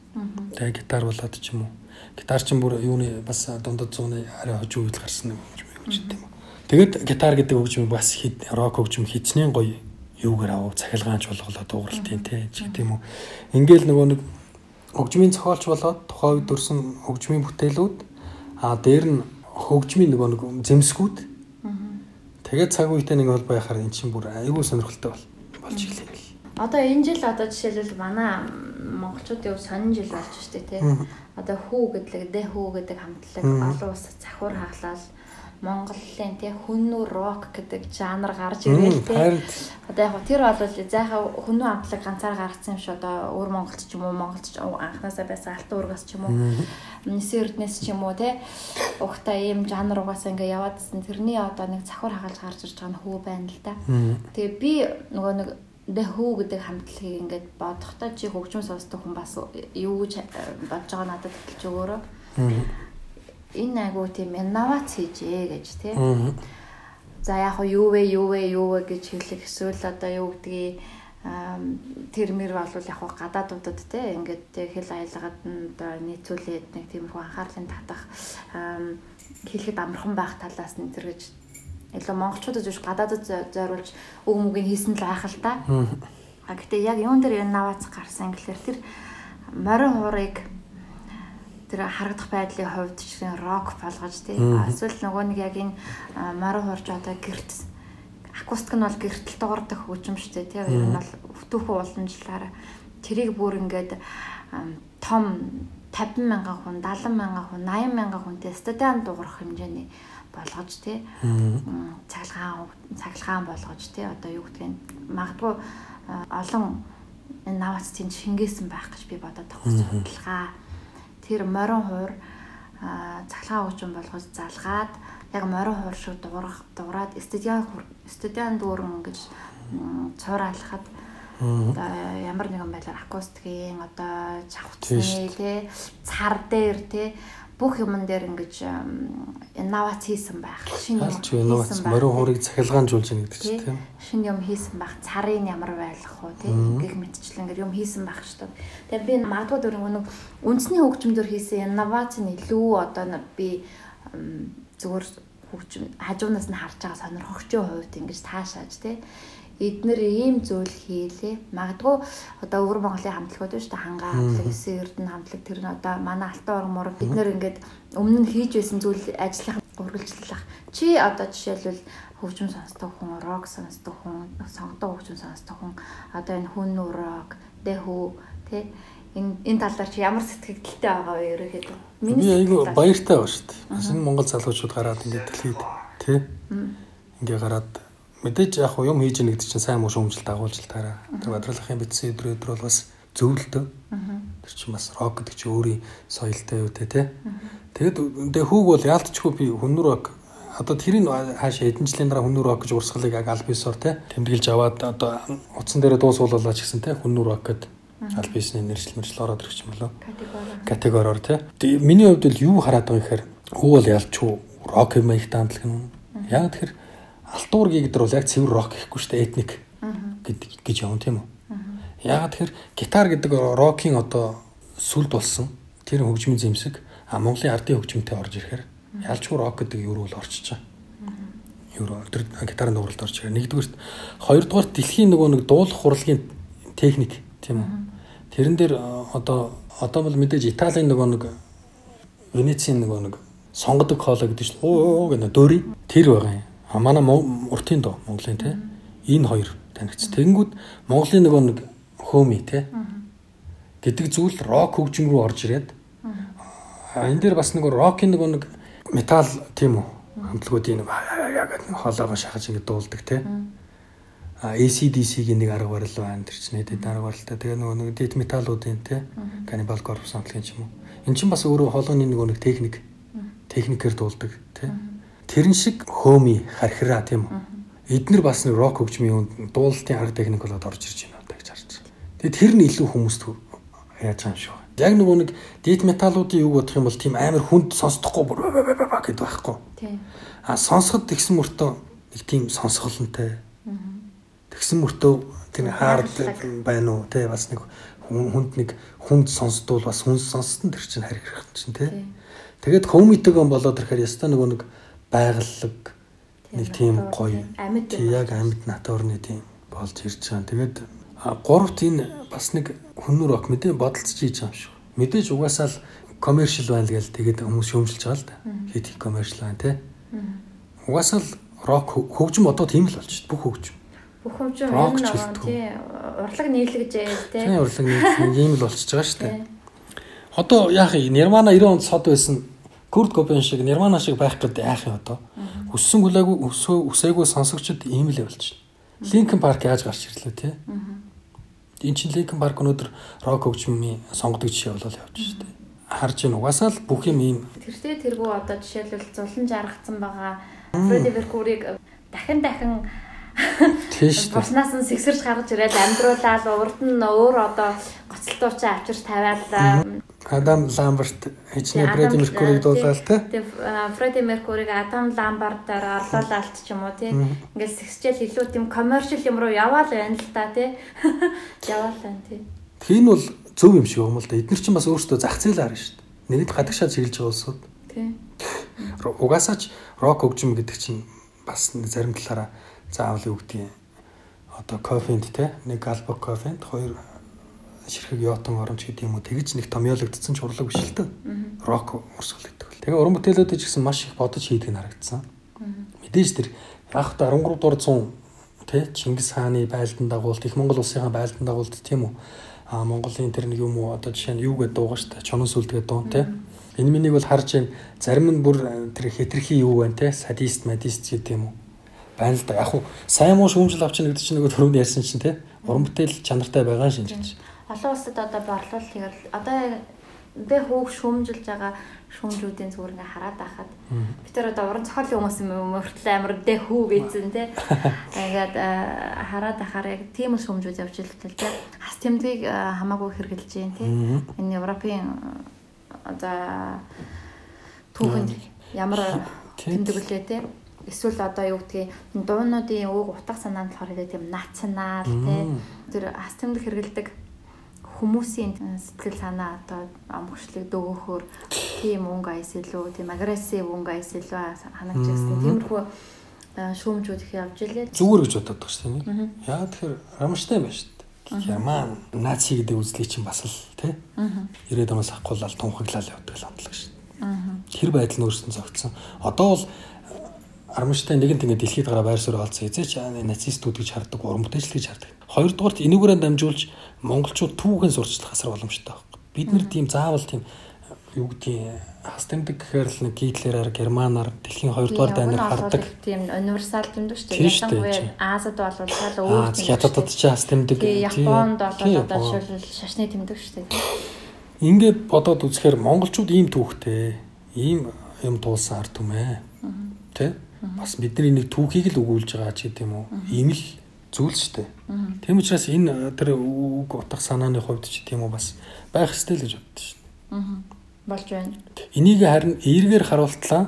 Тэг гитар болоод ч юм уу. Гитар ч бүр юуны бас дундад зууны арай хожуу үед гарсан нэг хөгжим юм ч уу тэгээд гитар гэдэг хөгжим бас хит рок хөгжим хичнээн гоё юугаар авав цахилгаанч болголоо дууралтын те ч гэдэг юм уу. Ингээл нөгөө нэг хөгжмийн зохиолч болоод тухайн үед дурсан хөгжмийн бүтээлүүд а дээр нь хөгжмийн нөгөө нэг зэмсгүүд. Тэгээд цаг үетэй нэг бол байхаар эн чинь бүр айгүй сонирхолтой бол болж гэл. Одоо энэ жил одоо жишээлбэл манай монголчуудын өв сонин жил болж штэ тий. Одоо хүү гэдэг, дэ хүү гэдэг хамтлаг олон улсад захиур хаглал Монголын тий хүннүү рок гэдэг жанр гарч ирэл тий. Одоо яг тэр бол зайхаа хүннүү хамтлаг ганцаар гаргацсан юм шиг одоо өөр Монголч ч юм уу Монголч анханасаа байсан алтан ургас ч юм уу Нисэн эрднэс ч юм уу тий. Угтаа ийм жанр угаасаа ингээ яваадсэн. Тэрний одоо нэг цахвар хагалж гарч ирж байгаа нь хүү байна л да. Тэгээ би нөгөө нэг дэхүү гэдэг хамтлагийг ингээд бодохдоо чи хөгжим сонсдог хүн бас юу гэж бодож байгаа надад хэлж өгөөрэй энэ айгуу тийм инновац хийжээ гэж тий. За яг хоо юу вэ юу вэ юу вэ гэж хэлэх эсвэл одоо юу гэдгийг тэр мэр бол яг хоо гадаадуудад тий ингээд хэл аялгаад одоо нийцүүлээд нэг тийм хөө анхаарлын татах хэлэхэд амархан байх талаас нь тэр гэж илүү монголчуудад биш гадаадад зориулж өг мөгийг хийсэн л байх л та. А гэтээ яг юун дээр инновац гарсан гэхэлэр тэр морин хуурыг тэр харагдах байдлын хувьд ч рок болгож тий. Эсвэл нөгөө нэг яг энэ морин хуурж одоо гэрт акустик нь бол гэртэл дуурдаг хөгжим дээ тий. Энэ бол өтөөхөө уламжлалаараа тэрийг бүр ингээд том 50 мянган хүн, 70 мянган хүн, 80 мянган хүнтэй стадион дуурах хэмжээний болгож тий. Цаглагаан цаглагаан болгож тий. Одоо юу гэдгийг магадгүй олон энэ навац тийм шингээсэн байх гэж би бодоод байгаа судалгаа тэр морин хуур цахилгаан хөгжим болгож залгаад яг морин хуур шиг дуурах дуураад стадион стадион дүүрэн гэж цуураалахад одоо ямар нэгэн байдлаар акустикийн одоо чавцны тий цар дээр тий бүх юмн дээр ингэж инновац хийсэн байх. Шинэ юм хийсэн байх. Морин хуурыг цахилгаанжуулж яах гэдэг чинь тийм. Шинэ юм хийсэн байх. Царын ямар байх уу тийм. Гэх мэтчлэн ингээд юм хийсэн байх шүү дээ. Тэгээ би магадгүй дөрөв нэг үндэсний хөгжмөөр хийсэн инновац нь илүү одоо би зүгээр хөгжим хажуунаас нь харж байгаа сонирхогчийн хувьд ингэж таашааж тийм эднэр ийм зүйл хийлээ. Магадгүй одоо өвөр Монголын хамтлагууд шүү дээ. Хангаа хамтлаг, Эсээ Эрдэнэ хамтлаг тэр нь одоо манай Алтан урмуур бид нэр ингээд өмнө нь хийж байсан зүйл ажиллах үргэлжлэх. Чи одоо жишээлбэл хөгжим сонсдог хүн, рок сонсдог хүн, сонгодог хөгжим сонсдог хүн одоо энэ хүн рок, дэхүү тий энэ энэ талаар чи ямар сэтгэлдэлтэй байгаа вэ ерөөхдөө? Миний айгүй баяртай байна шүү дээ. Бас энэ Монгол залуучууд гараад ингээд дэлхийд тий ингээ гараад мэдээж яг юм хийж яах гэдэг чинь сайн муу шүүмжил дагуулж таараа. Тэр бадралахын битсэн өдрөө өдрөө бол бас зөвлөлтөө. Тэр чинь бас рок гэдэг чинь өөрийн соёлтой юу те тэ. Тэгэд тэгээ хүүг бол яалтчгүй би хүннүр рок одоо тэрийг хаашаа хэдэн жилийн дараа хүннүр рок гэж урсгалыг яг альбисоор те тэмдэглэж аваад одоо утсан дээр дуу суулуулаа ч гэсэн те хүннүр рок гэдэг альбисны нэршил мэржил ороод ирэх юм болоо. Категориор те. Миний хувьд л юу хараад байгаа гэхээр хүү бол ялчгүй рок юм их таамаглах юм. Яг тэгэхээр алтуур гигдэр бол яг цэвэр рок гэхгүй шүү дээ этник гэдэг гэж явна тийм үү. Яагаад тэгэхээр гитар гэдэг рокийн одоо сүлд болсон тэр хөгжмийн зэмсэг а Монголын ардын хөгжмөнтэй орж ирэхээр ялчгүй рок гэдэг юу руу орчиж байгаа. Юу тэр гитарын дууралд орж ирэхээр. Нэгдүгürt хоёрдугаар дэлхийн нөгөө нэг дуулах хурлагийн техник тийм үү. Тэрэн дээр одоо одоо бол мэдээж Италийн нөгөө нэг Венецийн нөгөө нэг сонгодог хоолой гэдэг чинь оо гэнэ дөри тэр байгаа юм манай уртын доо Монголын те энэ хоёр танигц. Тэгэнгүүт Монголын нөгөө нэг хөөми те гэдэг зүйл рок хөгжим рүү орж ирээд энэ дээр бас нөгөө рокийн нөгөө нэг метал тийм үү хамтлагуудын нэг яг хоолойгоо шахаж ингэ дуулдаг те. А ACDC-гийн нэг арга барил байна тэр чинь хэдэд арга барилтай тэгээ нөгөө нэг дэт металлуудын те Cannibal Corpse хамтлагийн ч юм уу эн чинь бас өөрөө хоолойны нөгөө нэг техник техникээр дуулдаг те тэрэн шиг хөөми хархираа тийм үү. Эднэр бас нэг рок хөгжмийн үнд дуулалтын арга техник болоод орж ирж байна одоо гэж харж байна. Тэгээд тэр нь илүү хүмүүст яаж байгаа юм байна. Яг нөгөө нэг дит металлуудын юу бодох юм бол тийм амар хүнд сонсдохгүй гэдэг байхгүй. Тийм. А сонсоход тэгсэн мөртөө нэг тийм сонсголонтой. Тэгсэн мөртөө тэр хаард байна уу те бас нэг хүнд нэг хүнд сонсдвол бас хүн сонссон тэр чинь харих чинь те. Тэгээд комитегон болоод ирэхээр яста нөгөө нэг байгаллаг нэг тийм гоё тий яг амьд натурны тийм болж ирж байгаа. Тэгээд гуравт энэ бас нэг хүннүр ок мэдээ бодолцож хийж байгаа юм шиг. Мэдээж угаасаа л commercial байна гээл тэгээд хүмүүс шөөмжилж байгаа л да. Хит хит commercial байна те. Угаасаа л рок хөгжим одоо тийм л болж шүү дээ. Бүх хөгжим. Бүх хөгжим юм нэг тий урлаг нийлэгж тий. Тийм урлаг нийлэг ийм л болчихж байгаа шүү дээ. Одоо яах юм Nirvana 90 онд сод байсан Kurt Cobain шиг Nirvana шиг байх гэдэг яах юм одоо. Өссөн гүлээгүй өсөө үсээгүй сонсогчд ийм л явуулж байна. Linkin Park яаж гарч ирлээ тий. Энд чинь Linkin Park өнөөдөр рок хөгжмийн сонгодог жишээ болол явж шүү дээ. Харж ийн угаасаа л бүх юм ийм тэртээ тэргүй одоо жишээлбэл зулан жаргацсан байгаа Freddie Mercury-г дахин дахин тийш. Буснаас нь сэгсэрч гарч ирээд амьдруулаад урд нь өөр одоо гоцлтуучаа авчирч тавиалаа. Адам Ламберт хичнээн Freddie Mercury-г дуулаад те. Тэгээ Freddie Mercury-г Адам Ламбертаар орлуулалт ч юм уу тий. Ингээл сэгсчээл илүү тийм commercial юм руу яваал байна л да тий. Яваал байна тий. Тийм бол зөв юм шиг юм л да. Эднэр чинь бас өөрсдөө зах зээл харна шүү дээ. Нэгэд гадагшаа чиглэж байгаа улсууд. Тий. Угаасаа ч рок хөгжим гэдэг чинь бас зарим талаараа заавал юу гэдгийг одоо кофенд те нэг альбом кофенд хоёр ширхэг йотон оромж гэдэг юм уу тэгж нэг томьёологдсон ч урлаг биш л дээ. Рок урсгал гэдэг л. Тэгээ уран бүтээлүүдэд ч гэсэн маш их бодож хийдэг нь харагдсан. Мэдээж тэр та 13 дугаар 100 тэ Чингис хааны байлдан дагуулт их Монгол улсынхаа байлдан дагуулт тийм үү а Монголын тэр нэг юм уу одоо жишээ нь юу гэдэг дуугаа штэ чонон сүлдгээ дуу тэ энэ минийг бол харж байна зарим нь бүр тэр хэтэрхий юу байна тэ садист мадист гэдэг юм уу байна л да яг хуу сайн муу шүүмжил авчихна гэдэг чинь нөгөө түрүүнд ярьсан чинь тэ уран бүтээл чанартай байгаа шинжилж Олон улсад одоо борлуулалт хийгээл одоо би хүүг шүүмжилж байгаа шүүмжүүдийн зүгээр ингээ хараад байхад бид тэр одоо уран зохиолын хүмүүс юм мөртлөө амар дэ хүү бийцэн те. Ингээд хараад байхаар яг тийм л шүүмжүүд явж илтэл те. Хас тэмдгийг хамаагүй хэрглэж जैन те. Энэ Европын одоо түүхэнд ямар тэмдэг үлээ те эсвэл одоо юу гэдгийг дуунуудын өөг утга санаанд болохоор тийм национал те тэр хас тэмдэг хэргэлдэг хүмүүсийн сэтгэл санаа одоо амгшлыг дөгөөхөөр тийм өнгө аяс илүү тийм агрессив өнгө аяс илүү ханагчсан тиймэрхүү шүүмжүүд их явж илээ. Зүгээр гэж бодоод байгаа шүү дээ. Яа тэгэхээр рамштай байна шүү дээ. Герман наци гэдэг үзлийг чинь бас л тий. 90-ад оноос ахгуулаад тунхаглал явдаг л амтлаг шүү дээ. Тэр байдал нь өөрсдөө зогтсон. Одоо бол Арманштай нэгэнт ингэ дэлхийд гараа байр суурь олцсон эзээч нацистууд гэж хардаг, уран бүтээлч гэж хардаг. Хоёрдугаарт энүүгээрээ дамжуулж монголчууд түүхэн сурчлах асар боломжтой байна. Бид нэр тийм заавал тийм юу гэдгийг хас тэмдэг гэхээр л нэг гитлерээр германаар дэлхийн 2 дугаар дайнаар хардаг. Тийм универсал тэмдэг шүү дээ. Ялангуяа Азад бол шал өөр тэмдэг. Хятадд ч хас тэмдэг. Японд бол одоо жишээл шашны тэмдэг шүү дээ. Ингээд бодоод үзэхээр монголчууд ийм түүхтэй, ийм юм дуулсан ард түмээ. Тэ? Бас бидний нэг түүхийг л өгүүлж байгаа ч гэдэм үү. Ийм л зүйл шүү дээ. Тийм учраас энэ тэр үг утга санааны хувьд ч тийм үү бас байх ёстой л гэж боддоо шүү дээ. Болж байна. Энийг харин эергээр харуултлаа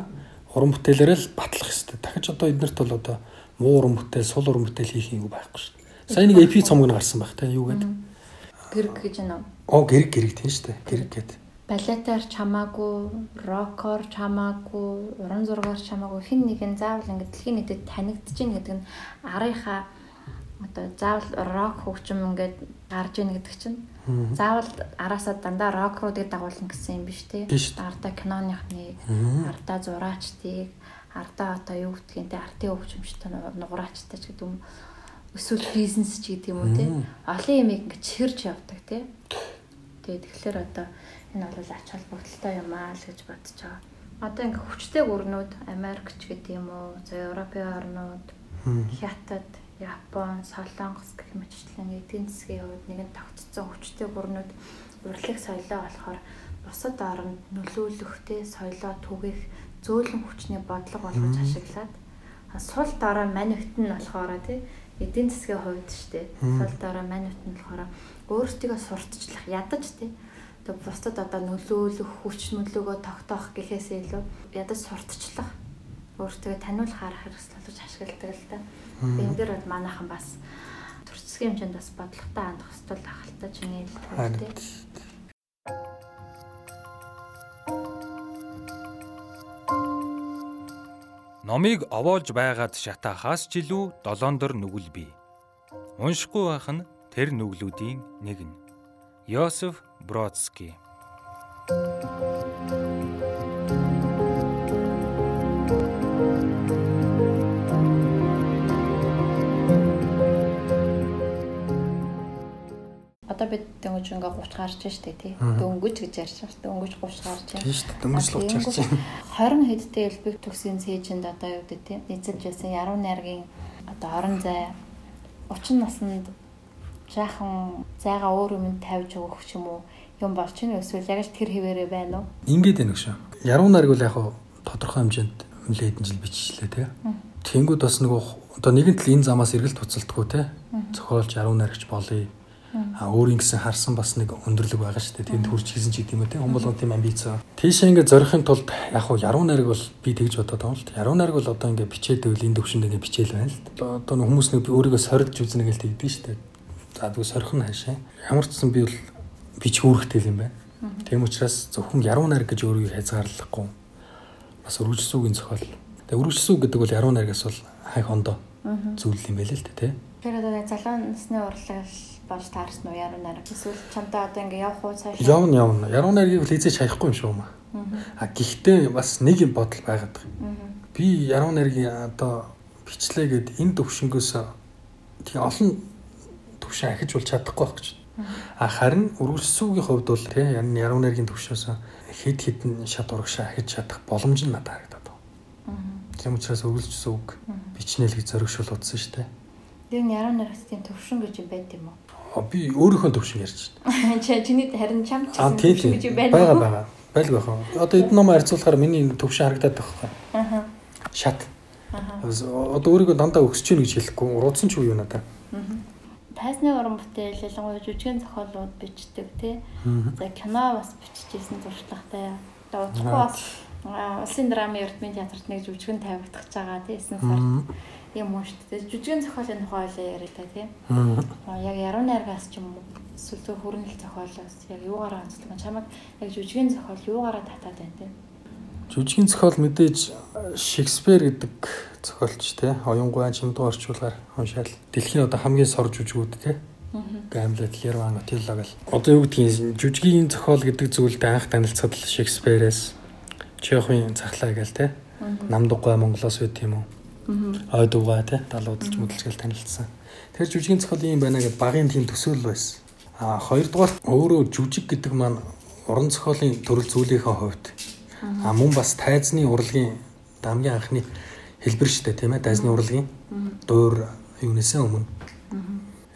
уран бүтээлээрээ л батлах ёстой. Дахиж одоо эднэрт бол одоо муу уран бүтээл, сул уран бүтээл хийх юм байхгүй шүү дээ. Сайн нэг EP цомог нь гарсан байх те юу гэдэг. Гэрэг гэж нөө. Оо гэрэг гэрэг тийм шүү дээ. Гэрэг гэдэг балетаар чамаагүй, рокоор чамаагүй, уран зургаар чамаагүй хэн нэгэн заавал ингээд дэлхийн нийтэд танигдж гин гэдэг нь арийнхаа одоо заавал рок хөгжим ингээд гарч ийн гэдэг чинь. Заавал араасаа дандаа рок руу дэг дагуулна гэсэн юм биш те ардаа киноныхныг ардаа зураачдыг ардаа одоо юу гэдгийг те артын хөгжимчтэй нуграачтай ч гэдэг юм эсвэл бизнес ч гэдэг юм уу те. Олон юм ингээд чихэрж явдаг те. Тэгээд тэгэхээр одоо энэ бол ач холбогдолтой юм аа л гэж бодож байгаа. Одоо ингээд хүчтэй гүрнүүд Америк ч гэдэг юм уу, за Европын орнууд, Хятад, Япон, Солонгос гэх мэтчлэн эдийн засгийн хувьд нэгэн тогтцсон хүчтэй гүрнүүд урлаг соёлоо болохоор бусад оронд нөлөөлөхтэй соёлоо түгэх зөөлөн хүчний бодлого болгож ашиглаад сул дараа манифт нь болохоор тий эдийн засгийн хувьд штэ. Сул дараа манифт нь болохоор өөрсдийгөө сурталчлах ядаж тий бусдад одоо нөлөөлөх хүч нөлөөгөө тогтоох гэхээс илүү ядаж сурталчлах өөртөө таниулах арга хэрэгсэл болж ашигладаг л та. Энэ дээр бол манайхан бас төрцгийн хэмжээнд бас бодлоготой хандах хэвэл ахалтай чиний хэлдэг. Номыг овоолж байгаад шатаахаас ч илүү долоондор нүгэл бий. Уншихгүй байх нь тэр нүглүүдийн нэг нь. Йосеф Бродский Одоо бид дөнгөж ингээ 30 гарч штэ тий. Дөнгөж гэж ярьж байна. Дөнгөж 30 гарч байна. Тийм шүү дээ. Дөнгөж л 30 гарч байна. 20 хэдтэй элбэг төгсгийн цээжинд одоо юу гэдэг тий. Эзэлж байсан яруу найргийн одоо орон зай 30 наснд жаахан зайгаа өөр юмд тавьж өгөх ч юм уу юм болч ийн эсвэл яг л тэр хэвээрээ байна уу? Ингээд байна гэж. Яруу найраг бол яг хаа тодорхой хэмжээнд нэлээд хэдэн жил биччихлээ тий. Тэнгүүд бас нөгөө одоо нэгэн тал энэ замаас эргэлт буцалтгүй тий. Зохиолч яруу найрагч болъё А өөрийн гэсэн харсан бас нэг өндөрлөг байгаа шүү дээ. Тэнд хурж хийсэн ч юм уу те. Хүн болгон тийм амбиц. Тийшээ ингээ зорихын тулд яг хуу яруу найраг бол би тэгж бодоод байгаа л та. Яруу найраг бол одоо ингээ бичээд байвал энэ төвшөнд ингээ бичээл байна л та. Одоо нэг хүмүүс нэг өөрийгөө сорилж үзнэ гэж тэгдэг шүү дээ. За тэгвэл сорих нь хаашаа. Ямар ч гэсэн би бол бич үүрэгтэй юм байна. Тийм учраас зөвхөн яруу найраг гэж өөрийгөө хязгаарлахгүй. Бас өргөжсүүгийн зохиол. Тэгээ өргөжсүү гэдэг бол яруу найрагаас бол хайх ондоо зүйл юм байл л та тий. Тэр одоо залуу насны урлал болж таарсан уу яруу найраг эсвэл чамтай одоо ингээ явах уу цааш явна явна яруу найргийг л хийж хаяхгүй юм шүү маа а гэхдээ бас нэг юм бодол байгаад байгаа би яруу найргийн одоо бичлээ гэд энэ төвшнгөөс тийм олон төвшин ахиж бол чадахгүй байх гэж а харин үргэлжсүүгийн хувьд бол тийм яруу найргийн төвшөөс хэд хэдэн шат урагшаа ахиж чадах боломж нь надад харагдаад байна тийм учраас үргэлжсүүг бичнээл гэж зоригшуул утсан шүү дээ Тэр яруу найрагт тийм төвшин гэж юм байт юм уу? би өөрийнхөө төвшин ярьж байна. Чи чиний харин чам ч гэсэн гэж байна. Бага бага. Байлг байх. Одоо эдгээр ном харьцуулахаар миний төвшин харагдаад байна. Аа. Шат. Аа. Одоо өөрийгөө дандаа өсөж гин гэж хэлэхгүй. Уруудсан ч юу юм надаа. Аа. Тайсны уран бүтээл ялангуяа жүжигэн зохиолууд бичдэг тий. За кино бас биччихсэн туршлагатай. Одоо удахгүй бас улсын драмын эрдмийн театрт нэг жүжигэн тавигдах гэж байгаа тий. 9 сард юм уу шүү дээ. Жүжигэн зохиолын тухай ойлоо яриа та тийм. Аа. Яг яруу найргаас ч юм уу эсвэл зөв хөрөнгөл зохиолоос яг юугаараа онцлог чамаг яг жүжигэн зохиол юугаараа татаад байна тийм. Жүжигэн зохиол мэдээж Шекспир гэдэг зохиолч тий. Оюнгуй чимдүү орчуулгаар уншаал. Дэлхийн одоо хамгийн сор жүжигүүд тий. Гамлет, Лерван, Отилло гэл. Одоо юу гэдгийг жүжигийн зохиол гэдэг зүйлд анх танилцсад л Шекспирээс Чеховын цахлаа гээл тий. Намдуггай Монголоос үт юм уу? ой дуугаа те далуудалж мэдлжгээл танилцсан. Тэр жүжигийн зохиол юм байна гэдэг багын тийм төсөөл байсан. А хоёрдугаар өөрөө жүжиг гэдэг маань уран зохиолын төрөл зүйлийнхээ хувьд а мөн бас тайзны урлагийн дамгийн анхны хэлбэр дээ тийм ээ тайзны урлагийн дуур юунесээ өмнө.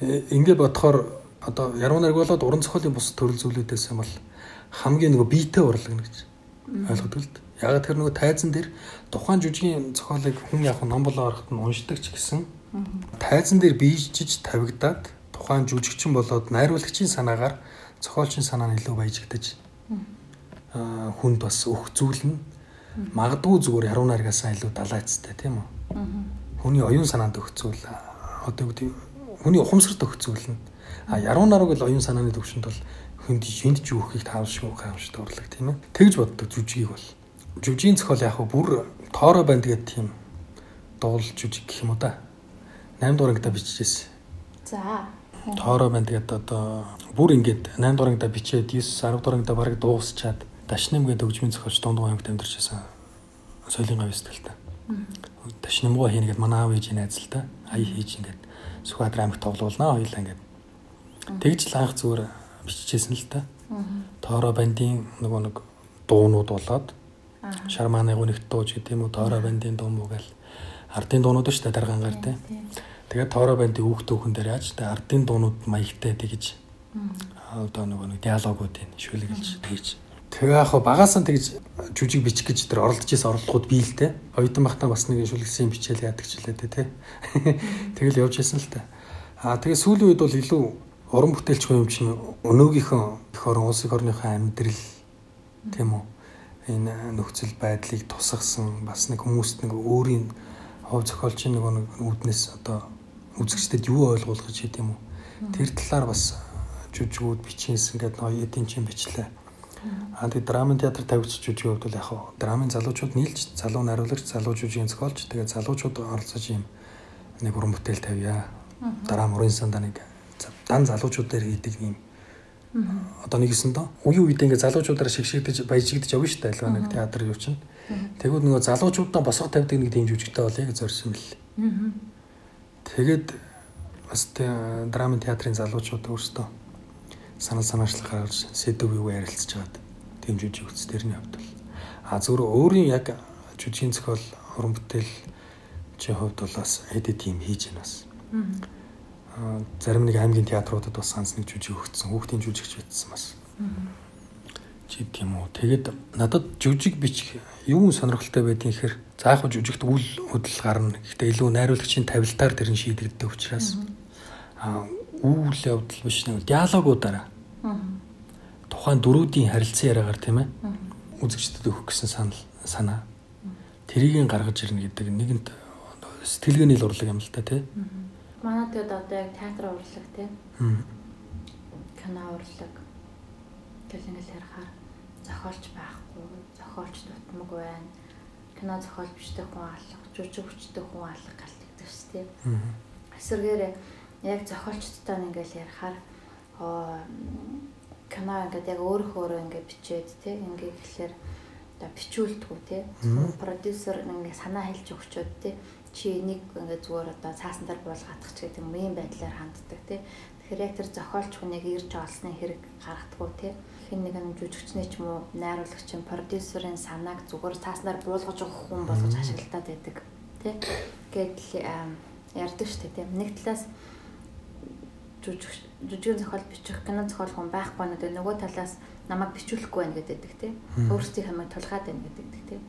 Э, ингээд бодохоор одоо яруу найраг болоод уран зохиолын бус төрөл зүйлүүдээс юм бол хамгийн нөгөө биетэй урлагна гэж ойлгодог л дээ. Яг тэр нөгөө тайзан дээр тухайн жүжигийн зохиолыг хүн яг ном болоо ороход нь уншдаг ч гэсэн тайзан дээр биежиж тавигдаад тухайн жүжигчин болоод найруулагчийн санаагаар зохиолчийн санаа нь илүү баяжигдаж хүнд бас нь магадгүй зүгээр яруу найргаасаа илүү далайцтай тийм үү. Хүний оюун санаанд өгөх зүйл одоо гэдэг хүний ухамсарт нь а яруу нарыг л оюун санааны төвшөнд бол хүнд ч өөхийг таавшгүй хаамшд урлаг тийм ээ. Тэгж боддог жүжигийг бол жүжигийн зохиол яг бүр тоороо банд гэдэг тийм дуул жүжиг гэх юм уу да. 8 дугаар ангида биччихсэн. За. Тоороо банд гэдэг одоо бүр ингээд 8 дугаар ангида бичээд 9 10 дугаар ангида бараг дуусчаад Дашним гэдэг хөгжмийн зохиолч Дундгой аймагт амьдарч байсан соёлын л та. Дашнимгоо хийнэ гэд манай аав ээж найз л та. Ая хийж ингээд Сүхбаатар аймагт тоглуулнаа хоёлаа ингээд. Тэгж л анх зүгээр биччихсэн л та. Тоороо бандын нөгөө нэг дуунууд болоод Шарманы гүнэгт дууж гэдэг юм уу тоороо бандын дуу муу гэл ардын дуунууд шүү дээ даргангаар тий. Тэгээд тоороо бандын хүүхд түүхэн дээр яаж тэ ардын дуунууд маягтай тэгж одоо нөгөө нэг диалогуудын шүлгэлж тэгж Тэгээ яг багаас нь тэгж жүжиг бичих гэж тэр оролдож исэн орлогууд бий л те. Оюутан бахтаа бас нэг шүлгэлсэн бичээл яадаг ч лээ те. Тэгэл явж исэн л та. Аа тэгээ сүүлийн үед бол илүү уран бүтээлч юм чинь өнөөгийнхөө их орон улс их орныхоо амьдрал тийм үү энэ нөхцөл байдлыг тусгасан бас нэг хүмүүст нэг өөрийн хов зохиолчийн нэг нэг үүднээс одоо үзэгчдэд юу ойлгуулах гэж хэдэм үү тэр талаар бас жүжигүүд бичээсэн гэдэг ноё эдийн чин бичлээ а тэг драмын театр тавьчих жүжиг хувьд бол яг хаа драмын залуучууд нийлж залуу нариулагч залуу жүжигийн зохиолч тэгээ залуучууд оролцож юм нэг уран бүтээл тавья. Дараа мөрийн санда нэг дан залуучууд дээр хийдэг юм. Одоо нэгэсэндээ үе үедээ ингээ залуучуудаараа шигшигдэж баяжигдэж явна шүү дээ альва нэг театр юу чинь. Тэгвэл нөгөө залуучуудаа босго тавьдаг нэг тийм жүжигтэй бол яг зорьсон мэл. Тэгээд бас драмын театрын залуучууд өөрсдөө санал санаачлах гаргаж сэдв юу ярилцж тийм жүжиг үз тэрний хувьд бол а зөвхөн өөрийн яг жүжигийн зохиол уран бүтээл чи хувьд бол бас эдит тийм хийж байна бас. Аа зарим нэг аймгийн театруудад бас ганц нэг жүжиг өгсөн хүүхдийн жүжигч бичсэн бас. Чи тийм үү. Тэгээд надад жүжиг бичих юу сонирхолтой байдгийг хэр заахад жүжигт үл хөдлөл гарна. Гэхдээ илүү найруулагчийн тавилтаар тэр нь шийдэгддэг учраас аа үйл явдал биш нэг диалогуудаараа. Тухайн дөрүүдийн харилцан яриагаар тийм ээ. Үзэгчдэд өгөх гэсэн санал санаа. Тэрийг гаргаж ирнэ гэдэг нэгэнт сэтгэлгээний л урлаг юм л та тий. Манай тэгээд одоо яг театр урлаг тий. Кино урлаг. Тэгэл ингээл ярахаар зохиолч байхгүй, зохиолч дутмаг байна. Кино зохиол бичдэг хүн алга, жүжиг хүчдэг хүн алга галдаг ш тий. Эсвэргээр яг зохиолчдтой ингээл ярихаар оо кино ингээд яг өөрөө өөрөө ингээд бичээд тий ингээд гэхэлэр одоо бичүүлдэггүй тий продюсер ингээд санаа хэлж өгчөөд тий чи энийг ингээд зүгээр одоо цаасан дээр буулгадах ч гэдэг юм ийм байдлаар ханддаг тий тэгэхээр яг тэр зохиолч хүнийг ирж олсны хэрэг гаргадаггүй тий хэн нэгэн жүжигчний ч юм уу найруулагч нь продюсерын санааг зүгээр цааснаар буулгаж өгөх хүн болгож ашиглалтад байдаг тий гэдэл ярьдаг дээ тий нэг талаас жүжигэн зохиол бичих кино зохиол хүн байхгүй нэг нөгөө талаас намайг бичүүлэхгүй байна гэдэг тийм өөрсдийн хамиг тулгаад байна гэдэг тийм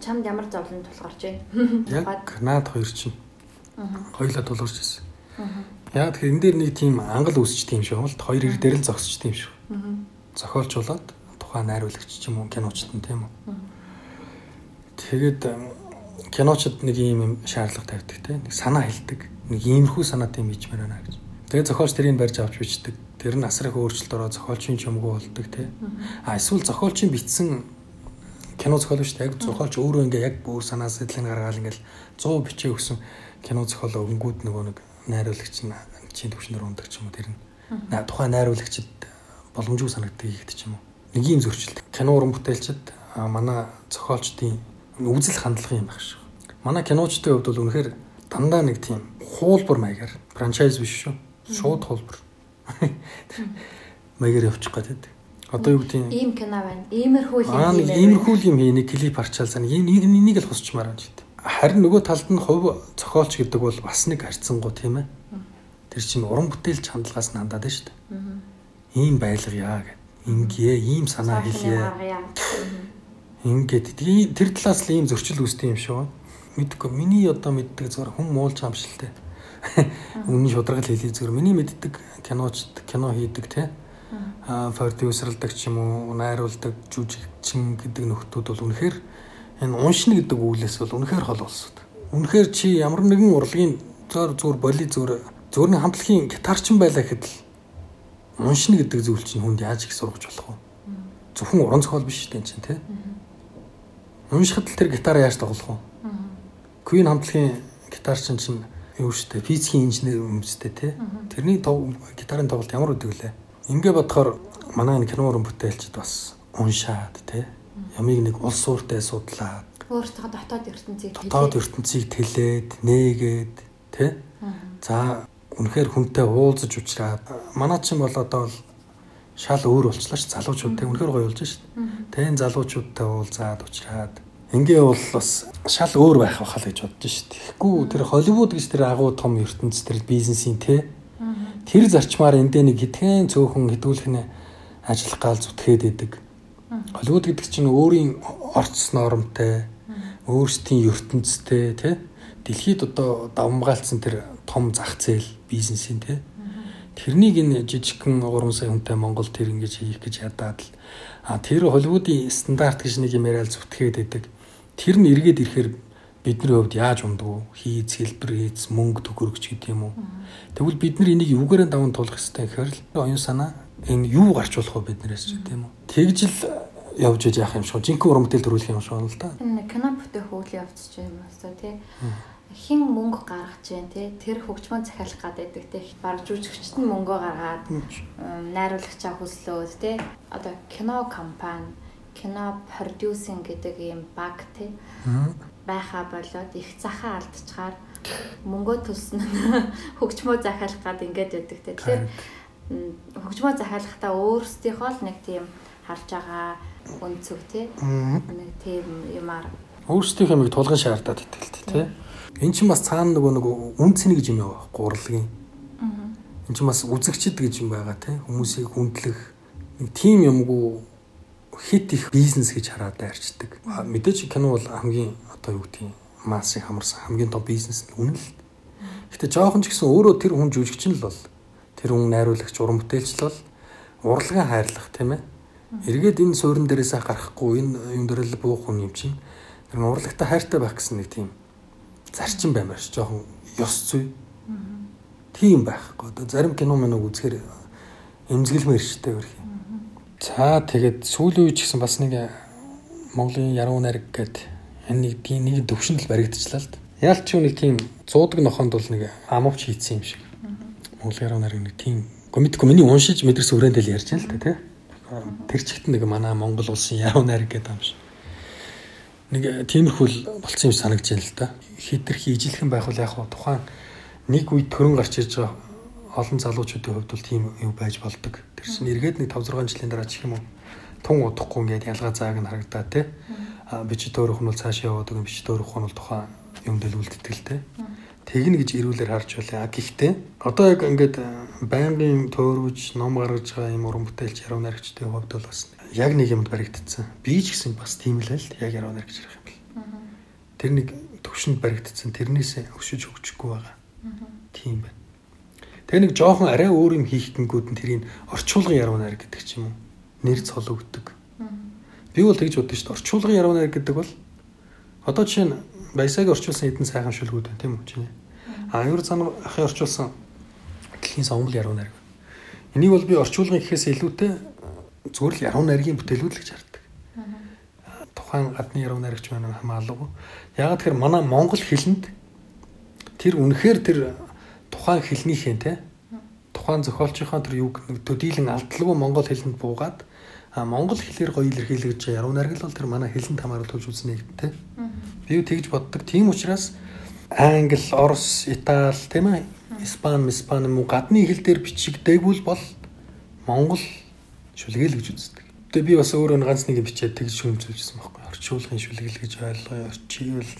чамд ямар зовлон тулгарч байна? Яг наад хоёр чинь. Хоёлаа тулгарч ирсэн. Яа тэгэхээр энэ дээр нэг тийм ангал үүсч тийм шүү бол хоёр ир дээр л зогсч тийм шүү зохиолчулаад тухайн найруулагч ч юм уу киночд нь тийм үү? Тэгээд киночд нэг ийм шаардлага тавьдаг тийм нэг санаа хэлдэг. Нэг иймэрхүү санаа тийм хийж мээр байна гэж Тэгээ зохиолч тэрийг барьж авч бичдэг. Тэр нь асрах өөрчлөлт ороо зохиолчийн чимгүү болдог тий. А эсвэл зохиолчийн бичсэн кино зохиол шүү дээ. Яг зохиолч өөрөө ингээ яг бүр санаа сэтгэлийг гаргаад ингээл 100 бичээ өгсөн кино зохиол өнгүүд нөгөө нэг найруулагч нь чинь төвчнөр ундаг ч юм уу тэр нь. Тухайн найруулагчид боломжгүй санагддаг ихтэй ч юм уу. Нэг юм зөрчилдөг. Кино уран бүтээлчд манай зохиолчдын үзэл хандлага юм байх шүү. Манай киночдын хувьд бол үнэхээр дандаа нэг тийм хуулбар маягаар франчайз биш шүү шууд холбор маягаар явчих гээд. Одоо юу гэдэг ийм кино байна. Иймэрхүү юм. Аа нэг иймэрхүү юм хий нэг клип харчаалсан. Энэ энийг л хусчмаар байна гэдэг. Харин нөгөө талд нь хувь зохиолч гэдэг бол бас нэг харьцангуй тийм ээ. Тэр чинь уран бүтээлч хандлагаас нандаад байна шүү дээ. Ийм байлгая гэд. Ингээ ийм санаа хэлье. Ингээд тэр талаас л ийм зөрчил үүсдэг юм шүү. Мэдгүй миний одоо мэддэг зөвхөн хүн муулж хамшилтай Үнэн шударгал хэлий зүгээр миний мэддэг киноч кино хийдэг те аа продюсерлдаг ч юм уу найруулдаг жүжигчин гэдэг нөхдүүд бол үнэхээр энэ уншина гэдэг үглээс бол үнэхээр хол болсон. Үнэхээр чи ямар нэгэн урлагийн зөөр зөөр боли зөөр зөөрний хамтлагийн гитарчин байлаа гэхэд л уншина гэдэг зүйл чинь хүнд яаж их сургаж болох вэ? Зөвхөн уран зохиол биш шүү дээ чинь те. Уншихад л тэр гитараа яаж тоглох вэ? Queen хамтлагийн гитарчин чинь юу штэ физикийн инженер өмстэй те. Тэрний гитарын тоглолт ямар үдэг лээ. Ингээ бодохоор манай энэ кино уран бүтээлчд бас уншаад те. Ямиг нэг улс ууртай судлаад өөртөө дотоод ертөнцийг дотоод ертөнцийг тэлээд нээгээд те. За үнэхээр хүнтэй уулзаж уулзраад манай чинь бол одоо л шал өөр болчлаа ш залуучууд те үнэхээр гоё болж шít. Тэн залуучуудтай уулзаад уулзраад Ингээ бол бас шал өөр байх байхаа л гэж боддоо шүү дээ. Тэгэхгүй тэр Холливуд гэж тэр агуу том ертөнц тэр бизнесийн те. Тэр зарчмаар эндээ нэг хитгэн цөөхөн хідүүлэхнэ ажиллах гал зүтгээд идэг. Холливуд гэдэг чинь өөрийн орц нормтой, өөрсдийн ертөнцтэй те. Дэлхийд одоо давмгаалцсан тэр том зах зээл бизнесийн те. Тэрнийг энэ жижигхэн 3 сая хүнтэй Монголд тэр ингэж хийх гэж ядаад л. А тэр Холливуудын стандарт гэж нэг юм яриад зүтгээд идэг Тэр нь эргээд ирэхээр бидний хувьд яаж ундав хийц хэлбэр хийц мөнгө төгрөгч гэдэг юм уу? Тэгвэл бид нар энийг юугаараа даван тулах хэрэгтэй гэхээр л оюун санаа энэ юу гарч болох вэ биднээс ч гэдэг юм уу? Тэгж л явж яах юм шиг жинхэнэ уран бүтээл төрүүлэх юм шиг байна л да кино бүтээх үйл явц ч юм уу тий. Хин мөнгө гаргаж जैन тий? Тэр хөгжмөө захиалах байдаг тий. Баг жүжигчт нь мөнгөө гаргаад найруулагчаа хүслөөд тий. Одоо кино компани кино продюсинг гэдэг ийм баг тий байхаа болоод их захаа алдчихаар мөнгөө төлсөн хөгжмөө захиалах гад ингээд байдаг тий тэгэхээр хөгжмөө захиалахдаа өөрсдийнхөө л нэг тийм харж байгаа өнцөг тий нэг тийм юмар. Өөрсдийнхөө юмыг тулгын шаардаад итгэл тий Эн чинь бас цаана нөгөө нэг үн цэний гэж юм яваа гурлагийн. Эн чинь бас үзэгчд гэж юм байгаа тийм хүмүүсийг хүндлэх. Нэг тийм юмгүй хит их бизнес гэж хараад дайрчдаг. Мэдээж кино бол хамгийн одоо юу гэдгийг массыг хамарсан хамгийн том бизнес үнэн л. Гэтэ жоохон ч гэсэн өөрөө тэр хүн жүжигч нь л бол тэр хүн найруулагч уран бүтээлч л бол урлагаа хайрлах тийм ээ. Эргээд энэ суурин дээрээс гарахгүй энэ юм дээр л буух хүн юм чинь тэр урлагтай хайртай байх гэсэн нэг тийм зарчим баймаар ш жоохон ёс зүй. Тийм байхгүй. Одоо зарим кино мэнэг үзэхээр эмзэглэмээр штэ гэх. За тэгээд сүүлийн үе ч гэсэн бас нэг Монголын яруу найраг гэдэг энэ нэг тийм нэг төвшөндөл баригдчихлаа л да. Яалт ч нэг тийм зуудаг нохонд бол нэг амовч хийцэн юм шиг. Монголын яруу найраг нэг тийм комедик миний уншиж мэдрээс өрөөндөл ярьж байна л да тий. Тэр чигт нэг манай Монгол улсын яруу найраг гэдэг юм шиг нэг тиймэрхүү болцсон юм санагдаж байна л да. Хитрхи ижилхэн байх бол яг тухайн нэг үед төрөн гарч ирж байгаа олон залуучуудын хувьд бол тийм юм байж болдог. Тэр чинь эргээд нэг 5 6 жилийн дараа ч юм уу тун удахгүй ингээд ялгаа зааг нь харагдаа те. А би чи төөрөх нь бол цааш яваад байгаа би чи төөрөх нь бол тухайн юм дээр үлддэг л те. Тэгнэ гэж ирүүлэр харж байлаа. Гэхдээ одоо яг ингээд байнгын төөрөж ном гаргаж байгаа юм уран бүтээлч яруу найрагчдын хувьд бол бас яг нэг юмд баригдсан. Би ч гэсэн бас тийм л л яг яруу найрагч ярих юм бэл. Тэр нэг төвшөнд баригдсан. Тэрнээс өшөж хөгжихгүй байгаа. Тийм байна. Тэгээ нэг жоохон арай өөр юм хийх гингүүд нь тэрийг орчуулгын яруу найраг гэдэг ч юм уу. Нэр цол өгдөг. Би бол тэгж боддоо шүү дээ. Орчуулгын яруу найраг гэдэг бол одоо жишээ нь баясаг орчуулсан хэдэн сайхан шүлгүүд байна тийм үү чинь. А аюур цан ахын орчуулсан дэлхийн сомбол яруу найраг. Энийг бол би орчуулгын гэхээс илүүтэй зүгээр л яруу найргийн бүтээлүүд л гэж хардаг. Тухайн гадны яруу найрагч маань хамаагүй. Яг тэгэхээр манай монгол хэлэнд тэр үнэхээр тэр тухайн хэлнийхээ те тухайн зохиолчийнхаа тэр юг төдийлөн алдалгүй монгол хэлэнд буугаад а монгол хэлээр гоё илэрхийлж яруу найраг л бол тэр манай хэлэнд хамааруулж үзнэ гэдэг те. Би тэгж боддог. Тийм учраас англи, орос, итали тийм ээ испани, испани муу гадны хэл дээр бичигдээгүй бол монгол шүлгээл гэж үздэг. Тэгээ би бас өөрөө ганц нэг бичээд тэгж шүмжүүлжсэн байхгүй. Орчуулгын шүлгэл гэж ойлгоё. Орчивэл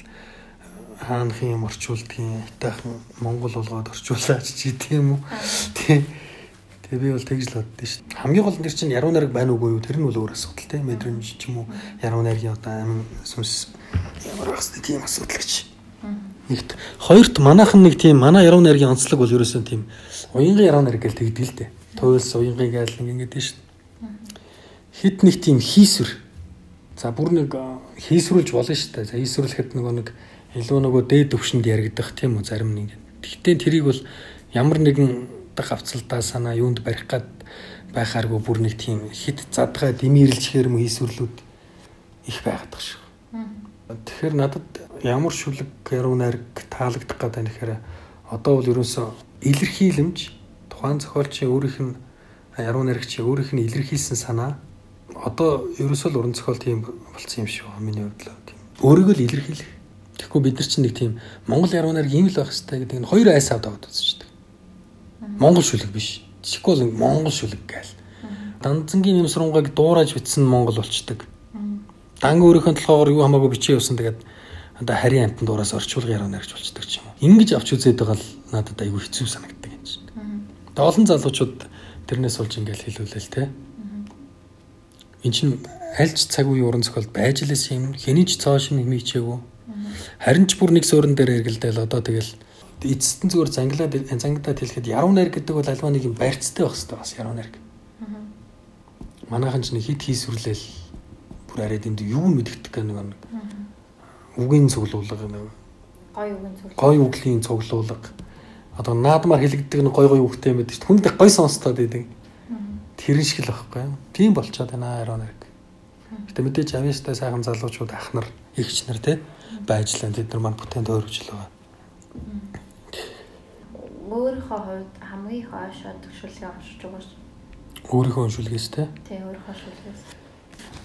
хаанхын юм орчуулдгийн хайтайхан монгол болгоод орчуулаач чи тийм үү. Тийм. Тэгээ би бол тэгж л боддоо шүү. Хамгийн гол нь тэр чинь яруу найраг байна уугүй юу? Тэр нь бол өөр асуудал тийм. Мэдрэмж ч юм уу яруу найргийн одоо амин сүнс ямар вэ тийм асуудал гэж. Нэгт хоёрт манайхан нэг тийм манай яруу найргийн онцлог бол ерөөсөн тийм уянгын яруу найраг гэж тэгдэг л дээ. Туйлс уянгын гайл нэг ингэдэж шүү хэд нэг тийм хийсвэр. За бүр нэг хийсвэрлж болно шүү дээ. За хийсвэрлэхэд нөгөө нэг илүү нөгөө дээд төвшөнд яригдах тийм үү зарим нэг. Тэгтээ тэрийг бол ямар нэгэн дах авцалдаа санаа юунд барих гад байхааргүй бүр нэг тийм хит задгаа дэмирлж хэрм хийсвэрлүүд их байгаад байгаа шүү. Тэгэхээр надад ямар шүлэг яруу найраг таалагдах гэдэг нь тэгэхээр одоо бол ерөөсөө илэрхийлэмж тухайн зохиолчийн өөрийнх нь яруу найрагчийн өөрийнх нь илэрхийлсэн санаа одоо ерөөсөө л уран зохиол тийм болцсон юм шиг байна миний хувьд л. Өөрийгөө л илэрхийлэх. Тэгэхгүй бид нар чинь нэг тийм Монгол яруу найраг ийм л байх хэрэгтэй гэдэг нь хоёр айс аваад үзчихдэг. Монгол шүлэг биш. Тэгэхгүй л Монгол шүлэг гээл. Данзангийн нэм сургуугийг дуурайж бичсэн Монгол болчдөг. Дан өөрийнхөө толгоогоор юу хамаагүй бичээ явсан тэгээд одоо харийн амтанд дуураас орчуулга яруу найрагч болчдөг ч юм уу. Ингэж авч үзээд байгаа л надад айгүй хэцүү санагддаг юм чинь. Тэгээд олон залуучууд тэрнээс болж ингээл хэлүүлээл те. Эн чинь альч цаг үеийн уран зохиол байж лээс юм хэний ч цоо шин хэмээчээгүй. Харин ч бүр нэг суурин дээр эргэлдээл одоо тэгэл эцэстэн зүгээр занглаад зангидаад хэлэхэд яруу найр гэдэг бол альва нэг юм барьцтай байх хэрэгтэй бас яруу найр. Манайхан ч нэг хит хийсвэрлээл бүр арай дэнд юу мэддэг гэх нэг үгийн цуглуулга нэг гой үгийн цуглуулга. гой үглийн цуглуулга. Одоо наадмаар хэлэгддэг нэг гой гой үгтэй юм шүү. Хүнд гой сонстоод байдаг тэрэн шиг л байхгүй юу. Тийм болчиход байна Iron Eric. Гэтэ мэдээж авьяастай сайхан залуучууд ах нар, эгч нар те байж лэн тэд нар маань бүтээн тойрвж л байгаа. Өөрийнхөө хувьд хамгийн хойшоо төгшүүлгээ уншиж байгаа ш. Өөрийнхөө уншилгээс те. Тэ өөрийнхөө шүлгээс.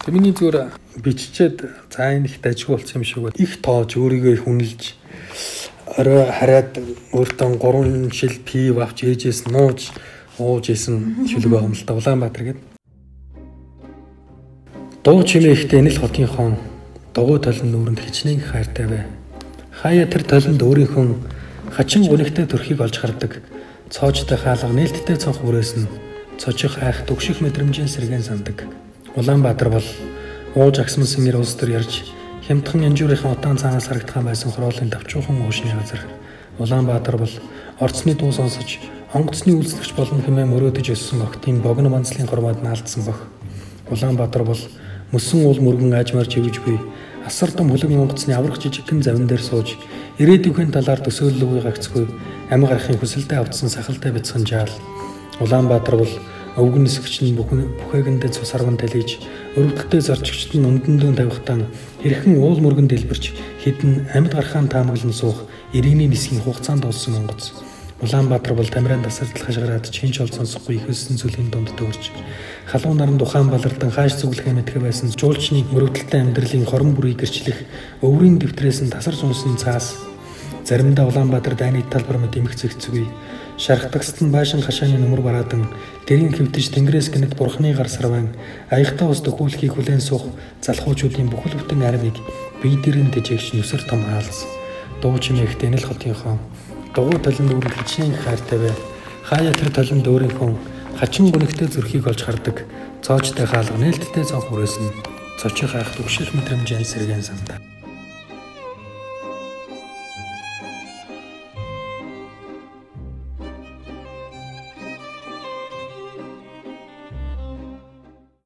Тэг миний зүгээр биччихэд за энэ их дажгүй болсон юм шиг байна. Их тоож өөрийгөө их үнэлж орой хараад өөртөө 3 шил пив авч ээжээс нууж ууж исэн шүлэг байгаа юм л да Улаанбаатар гэдэг. Дуу чимээ ихтэй энэ л хотынхон дугуй толон нүүрэнд хичнээн хайртай бай. Хаяа тэр толонд өөрийнхөө хачин гүнигтэй төрхийг олж хардаг. Цоочтой хаалга нээлттэй цонх бүрээс нь цочих хайх төгших мэдрэмжийн сэргэн сандаг. Улаанбаатар бол ууж агсмсан нэр улс төр ярьж хямдхан янжуурынхаа удаан цаанаас харагдах байсан хороолын давчуухан уушны газар. Улаанбаатар бол орцны дуу сонсож онгоцны үйлчлэгч болон хэмээн мөрөөдөж өссөн охтын богино манцлын гормоод наалдсан бох. Улаанбаатар бол мөсөн уул мөргөн аажмаар живж буй асар том хөлөг онгоцны аврах жижигхэн завин дээр сууж ирээдүйн талаар төсөөллөгүй гагцгүй ами гарахын хүсэлтэд автсан сахалтай бяцхан жаал. Улаанбаатар бол өвгөн нисгч нь бүхээгэндээ цус арган талиж өрөвдөлтөй зарчигчд нь өндөндөө тавихтаа хэрхэн уул мөргөн дэлбэрч хідэн амьд гарахаан таамаглан суух иргэний нисгийн хугацаанд олсон онгоц. Улаанбаатар бол Тамиран тасардал хашгираад чинч ол сонсохгүй их өссөн зүлийн дунд дөрж халуун наранд ухаан балардан хааш зүглэхээ мэдхэ байсан жуулчны мөрөвдөлтөй амьдралын хорон бүрийг гэрчлэх өврийн дэвтрээс нь тасарч унсан цаас. Заримдаа Улаанбаатар дайны талбар мэт эмх зэгцгүй. Шарх тагсд нь байшин хашааны нөмөр бараадан дэрийн хөвдөж тэнгэрээс гинэт бурхны гар сарван аягтаа ус төхүүлхийг хүлээн суух залхуучуудын бүхэл бүтэн армийг бие дэрэн дэжэгч нүсэр том хаалс. Дуу чимээх тэнэл хотынхоо дугуй талын дүүрэн хичнээн хайртай бай. Хаяа тэр талын дөөрийнхөө хачин гүнэгтэй зүрхийг олж хардаг. Цоочтой хаалга нээлттэй цонх бүрээс нь цочих хайх төгших мэдрэмжийн сэргэн сандаа